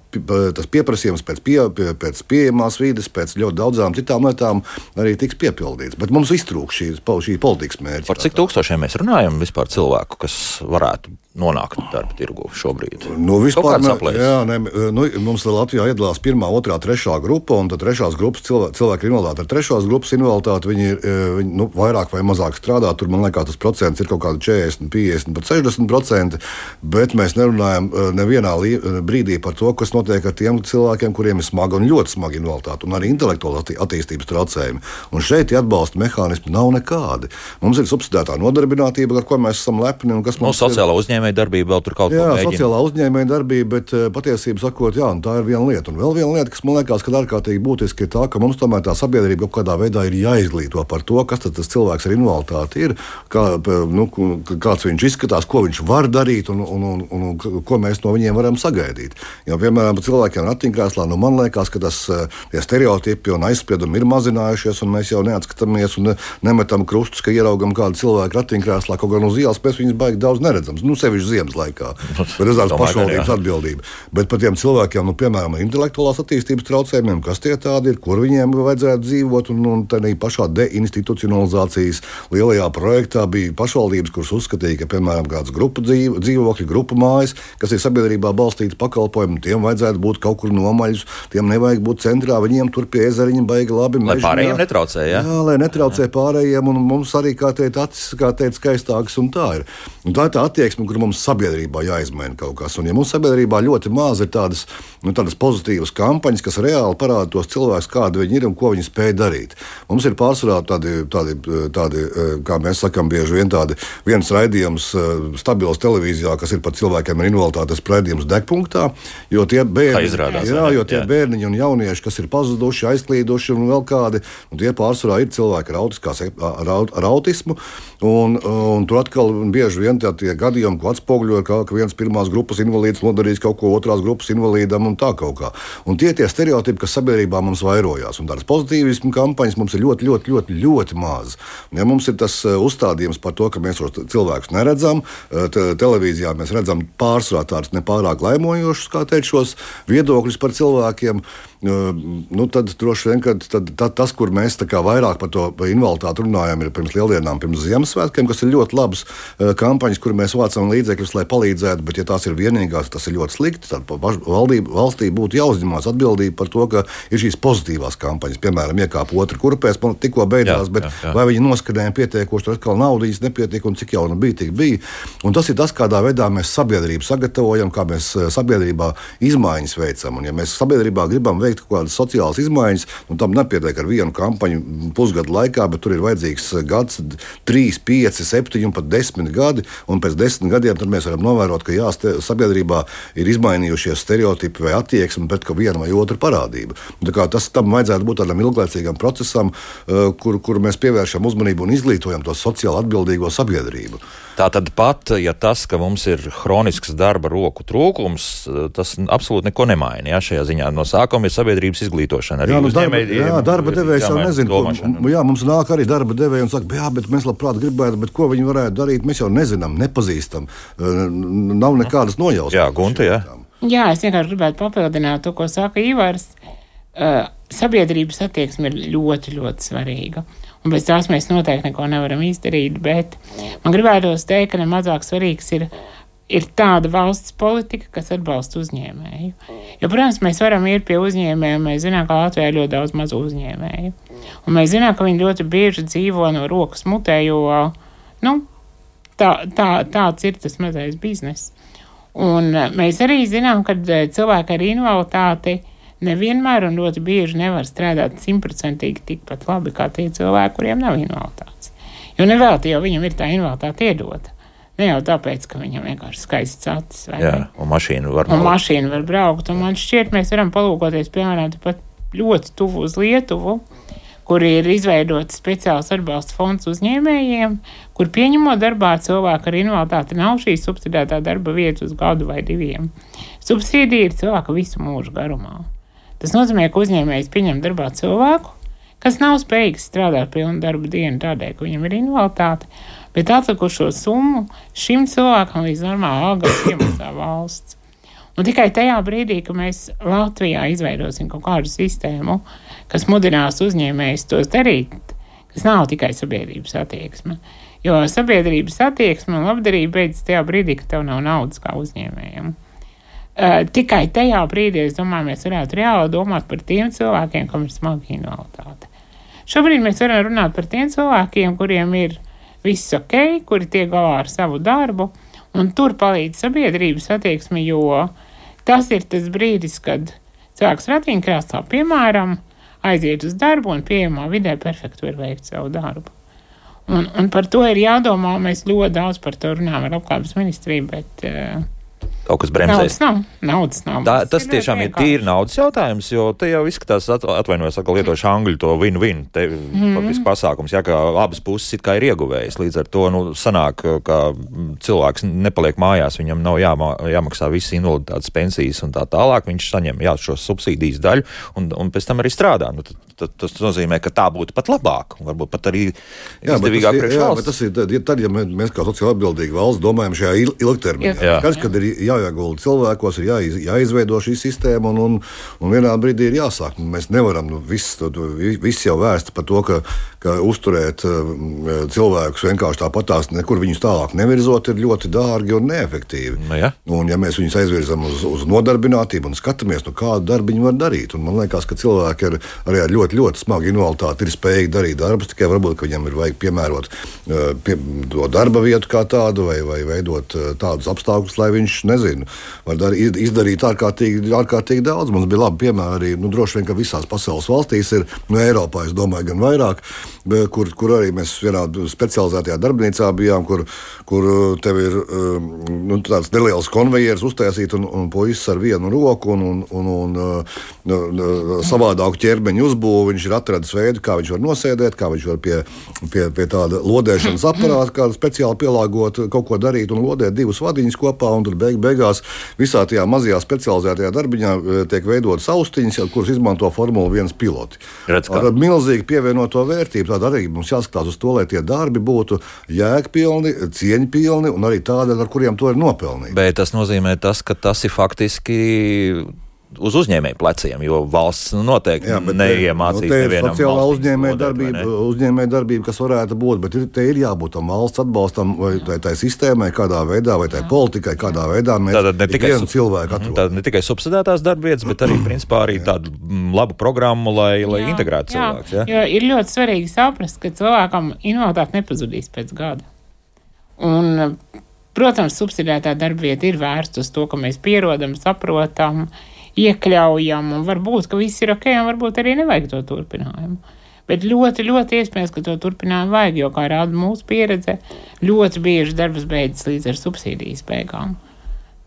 tas pieprasījums pēc, pie, pēc pieejamās vides, pēc ļoti daudzām citām lietām arī tiks piepildīts. Bet mums iztrūks šī, šī politikas mērķa. Par cik tūkstošiem mēs runājam vispār cilvēku, kas varētu nonākt darba tirgu šobrīd? Nu, vispār, ne, jā, ne, nu, mums Latvijā iedalās pirmā, otrā, trešā grupa, un tad trešās grupas cilvēki, cilvēki ir invaliditāti. Ar trešās grupas invaliditāti viņi, e, viņi nu, vairāk vai mazāk strādā. Tur man liekas, tas procents ir kaut kādi 40, 50, pat 60 procenti. Bet mēs nerunājam e, nevienā e, brīdī par to, kas notiek ar tiem cilvēkiem, kuriem ir smaga un ļoti smaga invaliditāte un arī intelektuāla attīstības traucējumi. Un šeit atbalsta mehānismi nav nekādi. Mums ir subsidētā nodarbinātība, ar ko mēs esam lepni. Kas mums no, ir uzņēmēja darbība vēl tur kaut mēģina. Jā, sociālā uzņēmēja darbība, bet uh, patiesībā sakot, jā, tā ir viena lieta. Un vēl viena lieta, kas man liekas, ka ārkārtīgi būtiski ir tā, ka mums tomēr tā sabiedrība kaut kādā veidā ir jāizglīto par to, kas tas cilvēks ar invaliditāti ir, kā, nu, kāds viņš izskatās, ko viņš var darīt un, un, un, un, un ko mēs no viņiem varam sagaidīt. Jo, piemēram, cilvēkiem ratiņkrēslā, nu, man liekas, ka tas stereotipi un aizspriedumi ir mazinājušies, un mēs jau neatskatāmies un nemetam krustus, ka ieraugam kādu cilvēku ratiņkrēslā, kaut gan uz ielas mēs viņus baigi daudz neredzam. Nu, sevišķi ziemas laikā. Bet tas ir pašvaldības atbildība. Bet par tiem cilvēkiem, nu, piemēram, intelektuālās attīstības traucējumiem, kas tie tādi ir, kur viņiem vajadzētu dzīvot, un, un tādā pašā deinstitucionalizācijas lielajā projektā bija pašvaldības, kuras uzskatīja, ka, piemēram, kāds grupu dzīvo, dzīvokļu, grupu mājas, kas ir sabiedrībā balstīta pakalpojumu, tiem vajadzētu būt kaut kur nomaļus, tiem nevajag būt centrā, viņiem tur pie ezeriņa baigi labi. Lai mežinā. pārējiem netraucē, jā? Jā, lai netraucē jā. pārējiem, un mums arī, kā teikt, acis, kā teikt, skaistākas, un tā ir. Un tā ir tā attieksme, kur mums sabiedrībā jāizmaina kaut kas. Un, ja mums sabiedrībā ļoti maz ir tādas, nu, tādas pozitīvas kampaņas, kas reāli parāda tos cilvēkus, kādi viņi ir un ko viņi spēj darīt. Mums ir pārsvarā tādi, tādi, tādi kā mēs sakām, bieži vien tādi viens raidījums stabils televīzijā, kas ir par cilvēkiem ar invaliditātes raidījums degpunktā, jo tie bērni, izrādās, jā, jo tie jā. bērniņi un jaunieši, kas ir pazuduši, aizklīduši un vēl kādi, un tie pārsvarā ir cilvēki ar, autiskās, ar, ar autismu, un, un tur atkal bieži vien tie gadījumi, ko atspoguļo, ka, ka viens pirmās grupas invalīds nodarījis kaut ko otrās grupas invalīdam un tā kaut kā. Un tie tie stereotipi, kas sabiedrībā mums vairojās, un tādas pozitīvismu kampaņas mums ir ļoti, ļoti, ļoti, ļoti maz. Ja mums ir tas uh, uzstādījums par to, ka mēs šos cilvēkus neredzam, uh, televīzijā mēs redzam pārsvarā tādus nepārāk laimojošus, kā teikt, šos viedokļus par cilvēkiem. Nu, tad droši vien tad, tad, tas, kur mēs vairāk par to invaliditāti runājam, ir pirms lieldienām, pirms Ziemassvētkiem, kas ir ļoti labas kampaņas, kur mēs vācam līdzi līdzekļus, lai palīdzētu, bet, ja tās ir vienīgās, tas ir ļoti slikti. Tad valdība, valstī būtu jāuzņemās atbildība par to, ka ir šīs pozitīvās kampaņas. Piemēram, iekāpa otra kurpēs, man tikko beidzās, jā, bet jā, jā. vai viņi noskanēja pietiekoši, tur atkal naudas nepietiek un cik jauna bija, tik bija. Un tas ir tas, kādā veidā mēs sabiedrību sagatavojam, kā mēs eh, sabiedrībā izmaiņas veicam. Un, ja mēs sabiedrībā gribam veikt kaut kādas sociālas izmaiņas, nu, tam nepietiek ar vienu kampaņu pusgadu laikā, bet tur ir vajadzīgs gads, trīs, pieci, septiņi un pat desmit gadi. Un pēc desmit gadiem mēs varam novērot, ka jā, sabiedrībā ir izmainījušies stereotipi vai attieksme pret vienu vai otru parādību. Tas tam vajadzētu būt tādam ilglaicīgam procesam, eh, kur, kur mēs pievēršam uzmanību un izglītojam to sociāli atbildīgo sabiedrību. Tā tad pat, ja tas, ka mums ir hronisks darba roku trūkums, tas absolūti neko nemaina. Ja, šajā ziņā no sākuma ir sabiedrības izglītošana. Jā, nu, darba, jā, darba devējs jau nezina, ko jā, mums nāk arī darba devēji un saka, jā, bet mēs labprāt gribētu, bet ko viņi varētu darīt, mēs jau nezinām, nepazīstam, nav nekādas nojausmas. Jā, Gunte, jā. Jā, es vienkārši gribētu papildināt to, ko saka Ivars. Uh, sabiedrības attieksme ir ļoti, ļoti svarīga un bez tās mēs noteikti neko nevaram izdarīt. Bet man gribētos teikt, ka nemazāk svarīgs ir, ir tāda valsts politika, kas atbalsta uzņēmēju. Jo, protams, mēs varam iet pie uzņēmējiem, mēs zinām, ka Latvijā ir ļoti daudz mazu uzņēmēju. Un mēs zinām, ka viņi ļoti bieži dzīvo no rokas mutē, jo nu, tā, tā, tāds ir tas mazais bizness. Un mēs arī zinām, ka cilvēki ar invaliditāti nevienmēr un ļoti bieži nevar strādāt simtprocentīgi tikpat labi kā tie cilvēki, kuriem nav invaliditātes. Jo nevēlti jau viņam ir tā invaliditāte iedota. Ne jau tāpēc, ka viņam vienkārši skaists acis Jā, un mašīna var, un mašīna var braukt. Un man šķiet, mēs varam palūkoties, piemēram, ļoti tuvu uz Lietuvu, kur ir izveidots speciāls atbalsta fonds uzņēmējiem, kur pieņemot darbā cilvēku ar invaliditāti nav šī subsidētā darba vieta uz gadu vai diviem. Subsīdija ir cilvēka visu mūžu garumā. Tas nozīmē, ka uzņēmējs pieņem darbā cilvēku, kas nav spējīgs strādāt pilnu darbu dienu tādēļ, ka viņam ir invaliditāte, bet atlikušo summu šim cilvēkam līdz normāla alga iemaksā valsts. Un tikai tajā brīdī, kad mēs Latvijā izveidosim kaut kādu sistēmu, kas mudinās uzņēmējus tos darīt, kas nav tikai sabiedrības attieksme. Jo sabiedrības attieksme un labdarība beidzas tajā brīdī, kad tev nav naudas kā uzņēmējiem. Uh, tikai tajā brīdī, es domāju, mēs varētu reāli domāt par tiem cilvēkiem, kam ir smaga invaliditāte. Šobrīd mēs varam runāt par tiem cilvēkiem, kuriem ir viss ok, kuri tiek galā ar savu darbu, un tur palīdz sabiedrības attieksme, jo tas ir tas brīdis, kad cilvēks ratiņkrāsā, piemēram, aiziet uz darbu un pieejamā vidē perfekti var veikt savu darbu. Un, un par to ir jādomā, mēs ļoti daudz par to runājam ar apkārtnes ministriju, bet uh, kaut kas bremzēs. Naudas nav. Naudas nav. Tā, tas ir tiešām ir tīri naudas jautājums, jo te jau izskatās, atvainojos, ka lietošu angļu to win-win. Te mm. faktiski pasākums, ja kā abas puses it kā ir ieguvējis. Līdz ar to, nu, sanāk, ka cilvēks nepaliek mājās, viņam nav jāmā, jāmaksā visas invaliditātes pensijas un tā tālāk. Viņš saņem jā, šo subsīdijas daļu un, un pēc tam arī strādā. Nu, tad, tad, tas nozīmē, ka tā būtu pat labāk un varbūt pat arī izdevīgāk priekš valsts. Tas ir tad, ja mēs kā sociāli atbildīgi valsts domājam šajā ilgtermiņā. Kas, kad ir jāiegulda cilvēkos, ir jāiz, jāizveido šī sistēma, un, un, un vienā brīdī ir jāsāk. Mēs nevaram nu, viss, viss jau vērst par to, ka, ka uzturēt uh, cilvēkus vienkārši tāpatās, nekur viņus tālāk nevirzot, ir ļoti dārgi un neefektīvi. Nu, ja. Un, ja mēs viņus aizvirzam uz, uz nodarbinātību un skatāmies, nu, kādu darbu viņi var darīt, un man liekas, ka cilvēki ar, arī ar ļoti, ļoti smagu invaliditāti ir spējīgi darīt darbus, tikai varbūt viņam ir vajag piemērot uh, pie, to darba vietu kā tādu vai, vai veidot uh, tādus apstākļus, lai viņš nezinu, var dar, izdarīt ārkārtīgi, ārkārtīgi daudz. Mums bija labi piemēri arī nu, droši vien, ka visās pasaules valstīs ir, nu, Eiropā, es domāju, gan vairāk, kur, kur arī mēs vienā specializētajā darbnīcā bijām, kur, kur tev ir nu, tāds neliels konvejers uztaisīt un, un puisis ar vienu roku un, un, un, un uh, savādāku ķermeņa uzbūvi. Viņš ir atradis veidu, kā viņš var nosēdēt, kā viņš var pie, pie, pie tāda lodēšanas aparāta, kādu speciāli pielāgot, kaut ko darīt un lodēt divus vadiņus kopā. Un tad beig, beigās visā tajā mazajā specializētajā darbiņā e, tiek veidotas austiņas, kuras izmanto Formula 1 piloti. Redz, ar milzīgu pievienoto vērtību. Tad arī mums jāskatās uz to, lai tie darbi būtu jēgpilni, cieņpilni un arī tādi, ar kuriem to ir nopelnīti. Bet tas nozīmē, tas, ka tas ir faktiski uz uzņēmēju pleciem, jo valsts nu, noteikti Jā, bet, neiemācīs nu, nevienam sociālā valstīs uzņēmēja lodēt, vai darbība, ne? uzņēmēja darbība, kas varētu būt, bet ir, te ir jābūt tam valsts atbalstam vai tai, tai sistēmai, kādā veidā, vai tai politikai, kādā veidā mēs Tātad ne tikai cilvēku Mhm. Tātad ne tikai subsidētās darbvietas, bet arī principā arī tādu mm, labu programmu, lai, lai integrētu cilvēkus. Ja? Jo ir ļoti svarīgi saprast, ka cilvēkam invaliditāte nepazudīs pēc gada. Un, protams, subsidētā darbvieta ir vērsta uz to, ka mēs pierodam, saprotam, iekļaujam, un varbūt, ka viss ir ok, un varbūt arī nevajag to turpinājumu. Bet ļoti, ļoti iespējams, ka to turpinājumu vajag, jo, kā rāda mūsu pieredze, ļoti bieži darbs beidzas līdz ar subsīdijas beigām.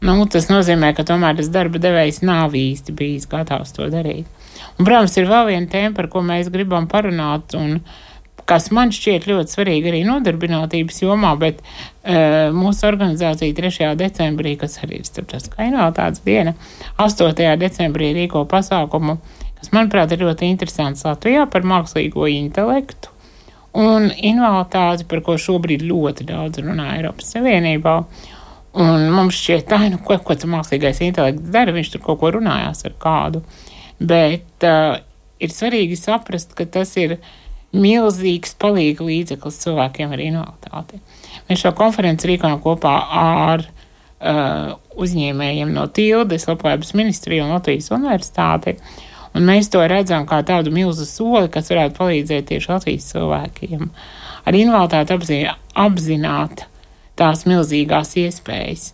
Nu, tas nozīmē, ka tomēr tas darba devējs nav īsti bijis gatavs to darīt. Un, protams, ir vēl viena tēma, par ko mēs gribam parunāt, un kas man šķiet ļoti svarīgi arī nodarbinātības jomā, bet uh, mūsu organizācija 3. decembrī, kas arī ir starptautiskā invaliditātes diena, 8. decembrī rīko pasākumu, kas, manuprāt, ir ļoti interesants Latvijā par mākslīgo intelektu un invaliditāti, par ko šobrīd ļoti daudz runā Eiropas Savienībā. Un mums šķiet, tā, nu, ko, ko tas mākslīgais intelekts dara, viņš tur kaut ko runājās ar kādu. Bet uh, ir svarīgi saprast, ka tas ir milzīgs palīga līdzeklis cilvēkiem ar invaliditāti. Mēs šo konferenci rīkojam kopā ar uh, uzņēmējiem no Tildes, Labklājības ministrija un Latvijas universitāti. Un mēs to redzam kā tādu milzu soli, kas varētu palīdzēt tieši Latvijas cilvēkiem ar invaliditāti apzi apzināt tās milzīgās iespējas.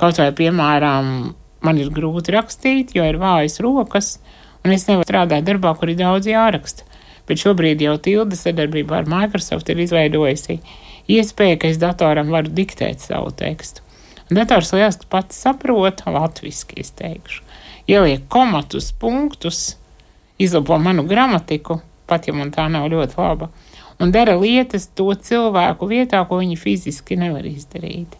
Kaut vai, piemēram, man ir grūti rakstīt, jo ir vājas rokas, un es nevaru strādāt darbā, kur ir daudz jāraksta. Bet šobrīd jau Tilda sadarbībā ar Microsoft ir izveidojusi iespēju, ka es datoram varu diktēt savu tekstu. Un dators lieliski pats saprot, latviešu es teikšu. Ieliek komatus, punktus, izlabo manu gramatiku, pat ja man tā nav ļoti laba, un dara lietas to cilvēku vietā, ko viņi fiziski nevar izdarīt.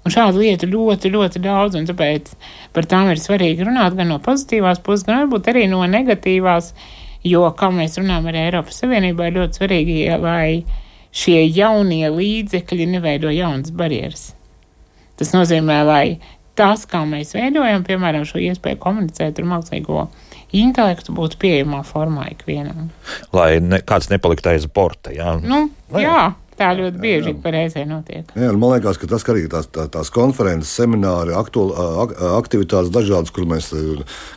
Un šādu lietu ļoti, ļoti daudz, un tāpēc par tām ir svarīgi runāt gan no pozitīvās puses, gan varbūt arī no negatīvās, jo, kā mēs runājam ar Eiropas Savienībā, ir ļoti svarīgi, lai šie jaunie līdzekļi neveido jaunas barjeras. Tas nozīmē, lai tas, kā mēs veidojam, piemēram, šo iespēju komunicēt ar mākslīgo intelektu, būtu pieejamā formā ikvienam. Lai ne, kāds nepaliktu aiz borta. Jā. Nu, jā, tā ļoti bieži reizē notiek. Jā, man liekas, ka tas arī tās, tā, tās konferences, semināri, aktuāl, ak, aktivitātes dažādas, kur mēs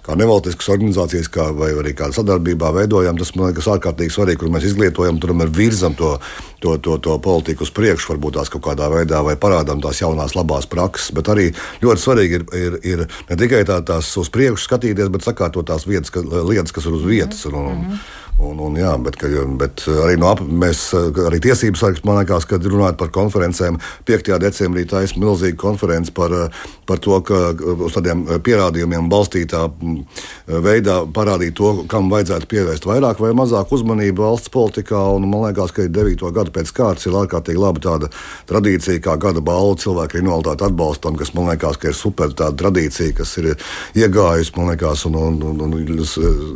kā nevalstiskas organizācijas kā, vai arī kādā sadarbībā veidojam, tas man liekas ārkārtīgi svarīgi, kur mēs izglītojam, tur mēs virzam to, to, to, to politiku uz priekšu, varbūt tās kaut kādā veidā, vai parādām tās jaunās labās prakses. Bet arī ļoti svarīgi ir, ir, ir ne tikai tā, tās uz priekšu skatīties, bet sakārtot tās vietas, ka, lietas, kas ir uz vietas. Un, un, Un, un, jā, bet, ka, bet arī, no, ap- mēs, arī tiesības sargs, man liekas, kad runājot par konferencēm, 5. decembrī tā ir milzīga konference par, par to, ka uz tādiem pierādījumiem balstītā mm, veidā parādīt to, kam vajadzētu pievērst vairāk vai mazāk uzmanību valsts politikā. Un, man liekas, ka 9. gadu pēc kārtas ir ārkārtīgi laba tāda tradīcija, kā gada balva cilvēku invaliditāti atbalstam, kas man liekas, ka ir super tāda tradīcija, kas ir iegājusi, man liekas, un, un, un, un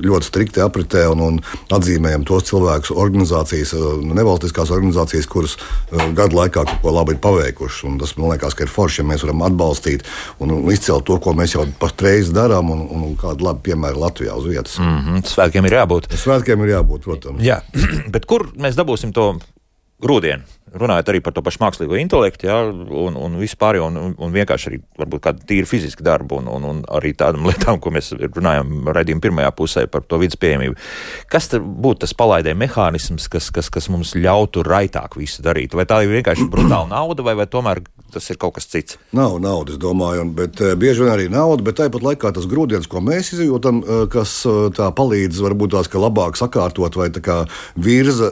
ļoti strikti apritē. Un, un atzīmējam tos cilvēkus, organizācijas, nevalstiskās organizācijas, kuras uh, gadu laikā kaut ko labi ir paveikušas. Un Tas man liekas, ka ir forši, ja mēs varam atbalstīt un, izcelt to, ko mēs jau patreiz darām, un, un, kādu labu piemēru Latvijā uz vietas. Mm. Mhm, Svētkiem ir jābūt. Svētkiem ir jābūt, protams. Jā, bet kur mēs dabūsim to grūdienu? Runājot arī par to pašu mākslīgo intelektu, jā, un, un vispār, un, un, vienkārši arī varbūt kādu tīri fizisku darbu, un, un, un arī tādām lietām, ko mēs runājam raidījuma pirmajā pusē par to vidas pieejamību. Kas būtu tas palaidē mehānisms, kas, kas, kas mums ļautu raitāk visu darīt? Vai tā ir vienkārši brutāla nauda, vai, vai tomēr tas ir kaut kas cits? Nav naudas, domāju, bet eh, bieži vien arī nauda, bet tāpat laikā tas grūdienis, ko mēs izjūtam, eh, kas eh, tā palīdz varbūt tās, labāk sakārtot vai virza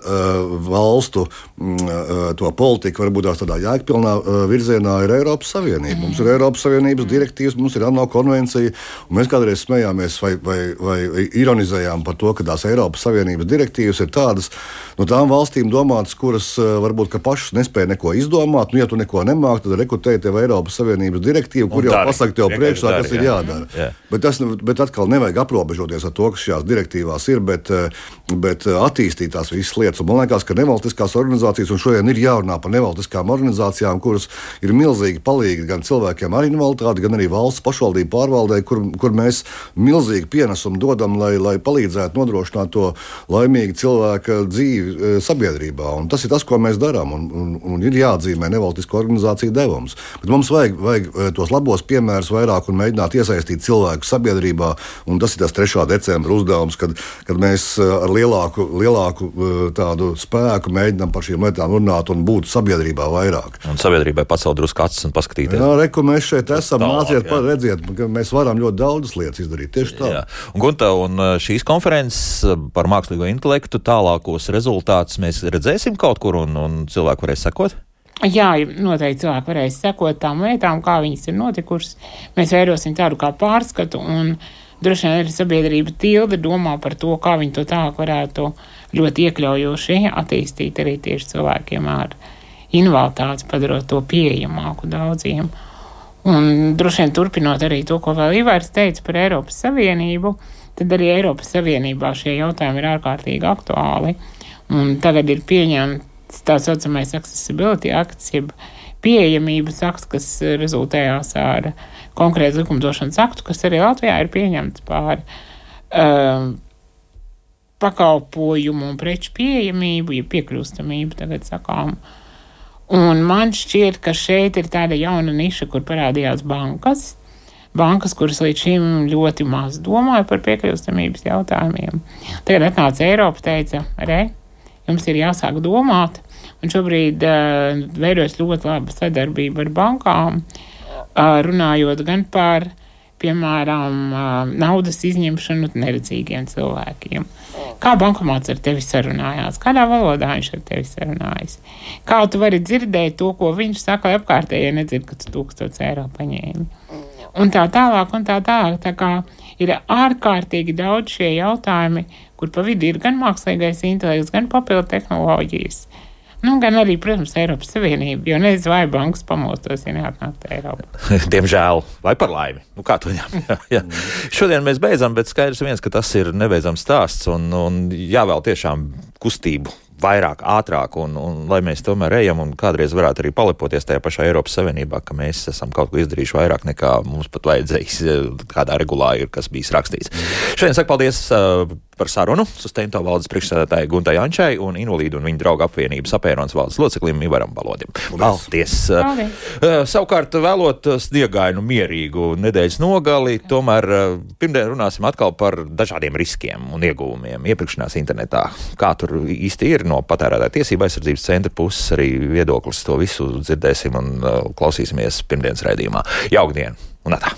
valstu mm, to politiku, varbūt tās tādā jēgpilnā virzienā ir Eiropas Savienība. Mums ir Eiropas Savienības direktīvas, mums ir ANO konvencija, un mēs kādreiz smējāmies vai, vai, vai ironizējām par to, ka tās Eiropas Savienības direktīvas ir tādas no tām valstīm domātas, kuras varbūt pašas nespēja neko izdomāt. Nu, ja tu neko nemāki, tad rekrutēji tev Eiropas Savienības direktīvu, kur Un jau tev Vienkārši priekšā, kas ir jā. jādara. Jā. Bet, tas, bet atkal nevajag aprobežoties ar to, kas šajās direktīvās ir, bet, eh, bet eh, attīstīt tās visas lietas. Un man liekas, ka nevalstiskās organizācijas, un šodien ir jārunā par nevalstiskām organizācijām, kuras ir milzīgi palīgi gan cilvēkiem ar invaliditāti, gan arī valsts pašvaldību pārvaldē, kur, kur mēs milzīgi pienesumu dodam, lai, lai palīdzētu nodrošināt to laimīgu cilvēka dzīvi eh, sabiedrībā. Un tas ir tas, ko mēs darām. Un, un, un ir jāatzīmē nevalstisko organizāciju devums. Bet mums vajag, vajag eh, tos labos piemērus vairāk un mēģināt iesaistīt cilvēku sabiedrībā. Un tas ir tas 3. decembra uzdevums, kad, kad mēs eh, ar lielāku, lielāku eh, tādu spēku mēģinām par šīm lietām runāt un būt sabiedrībā vairāk. Un sabiedrībai pacelt drusku acis un paskatīties. Jā, re, kur mēs šeit esam. Tālāk, Nāciet, jā. pa- redziet, ka mēs varam ļoti daudzas lietas izdarīt. Tieši tā. Jā. Un, Gunta, un šīs konferences par mākslīgo intelektu tālākos rezultātus mēs redzēsim kaut kur, un, un cilvēki varēs sekot. Jā, noteikti cilvēki varēs sekot tām lietām, kā viņas ir notikušas. Mēs veidosim tādu kā pārskatu, un droši vien arī sabiedrība tilde domā par to, kā viņi to tālāk varētu ļoti iekļaujoši attīstīt arī tieši cilvēkiem ar invaliditāti, padarot to pieejamāku daudziem. Un droši vien turpinot arī to, ko vēl Ivars teica par Eiropas Savienību, tad arī Eiropas Savienībā šie jautājumi ir ārkārtīgi aktuāli. Un tagad ir pieņemts tā saucamais accessibility akts, jeb pieejamības akts, kas rezultējās ar konkrētu likumdošanas aktu, kas arī Latvijā ir pieņemts pār um, pakalpojumu un preču pieejamību, ja piekļūstamību tagad sakām. Un man šķiet, ka šeit ir tāda jauna niša, kur parādījās bankas. Bankas, kuras līdz šim ļoti maz domāja par piekļūstamības jautājumiem. Tagad atnāca Eiropa, teica, re, jums ir jāsāk domāt. Un šobrīd uh, veidojas ļoti laba sadarbība ar bankām, uh, runājot gan par, piemēram, uh, naudas izņemšanu neredzīgiem cilvēkiem. Kā bankomāts ar tevi sarunājās, kādā valodā viņš ar tevi sarunājas. Kā tu vari dzirdēt to, ko viņš saka, lai apkārtējie nedzird, ka tu tūkstots eiro paņēmi. Un tā tālāk, un tā tālāk. Tā kā ir ārkārtīgi daudz šie jautājumi, kur pa vidu ir gan mākslīgais intelekts, gan papildu tehnoloģijas. Nu, gan arī, protams, Eiropas Savienība, jo nezinu, vai bankas pamostos, ja neatnāktu Eiropa. Diemžēl, vai par laimi. Nu, kā to jā. Šodien mēs beidzam, bet skaidrs viens, ka tas ir nebeidzams stāsts un, un jāvēl tiešām kustību. Vairāk, ātrāk, un, un lai mēs tomēr ejam un kādreiz varētu arī palepoties tajā pašā Eiropas Savienībā, ka mēs esam kaut ko izdarījuši vairāk nekā mums pat vajadzējis, kādā regulā ir kas bijis rakstīts. Šodien saku paldies uh, par sarunu Sustento valdes priekšsēdētāji Guntai Ančai un Invalīdu un viņa draugu apvienības apēronas valdes loceklim Ivaram Balodim. Paldies! Paldies. Uh, savukārt vēlot sniegainu mierīgu nedēļas nogali, tomēr uh, pirmdien runāsim atkal par dažādiem riskiem un ieguvumiem iepirkšanās internetā. Kā tur īsti ir no patērētāja tiesība aizsardzības centra puses arī viedoklis, to visu dzirdēsim un uh, klausīsimies pirmdienas raidījumā. Jaukdien un atā!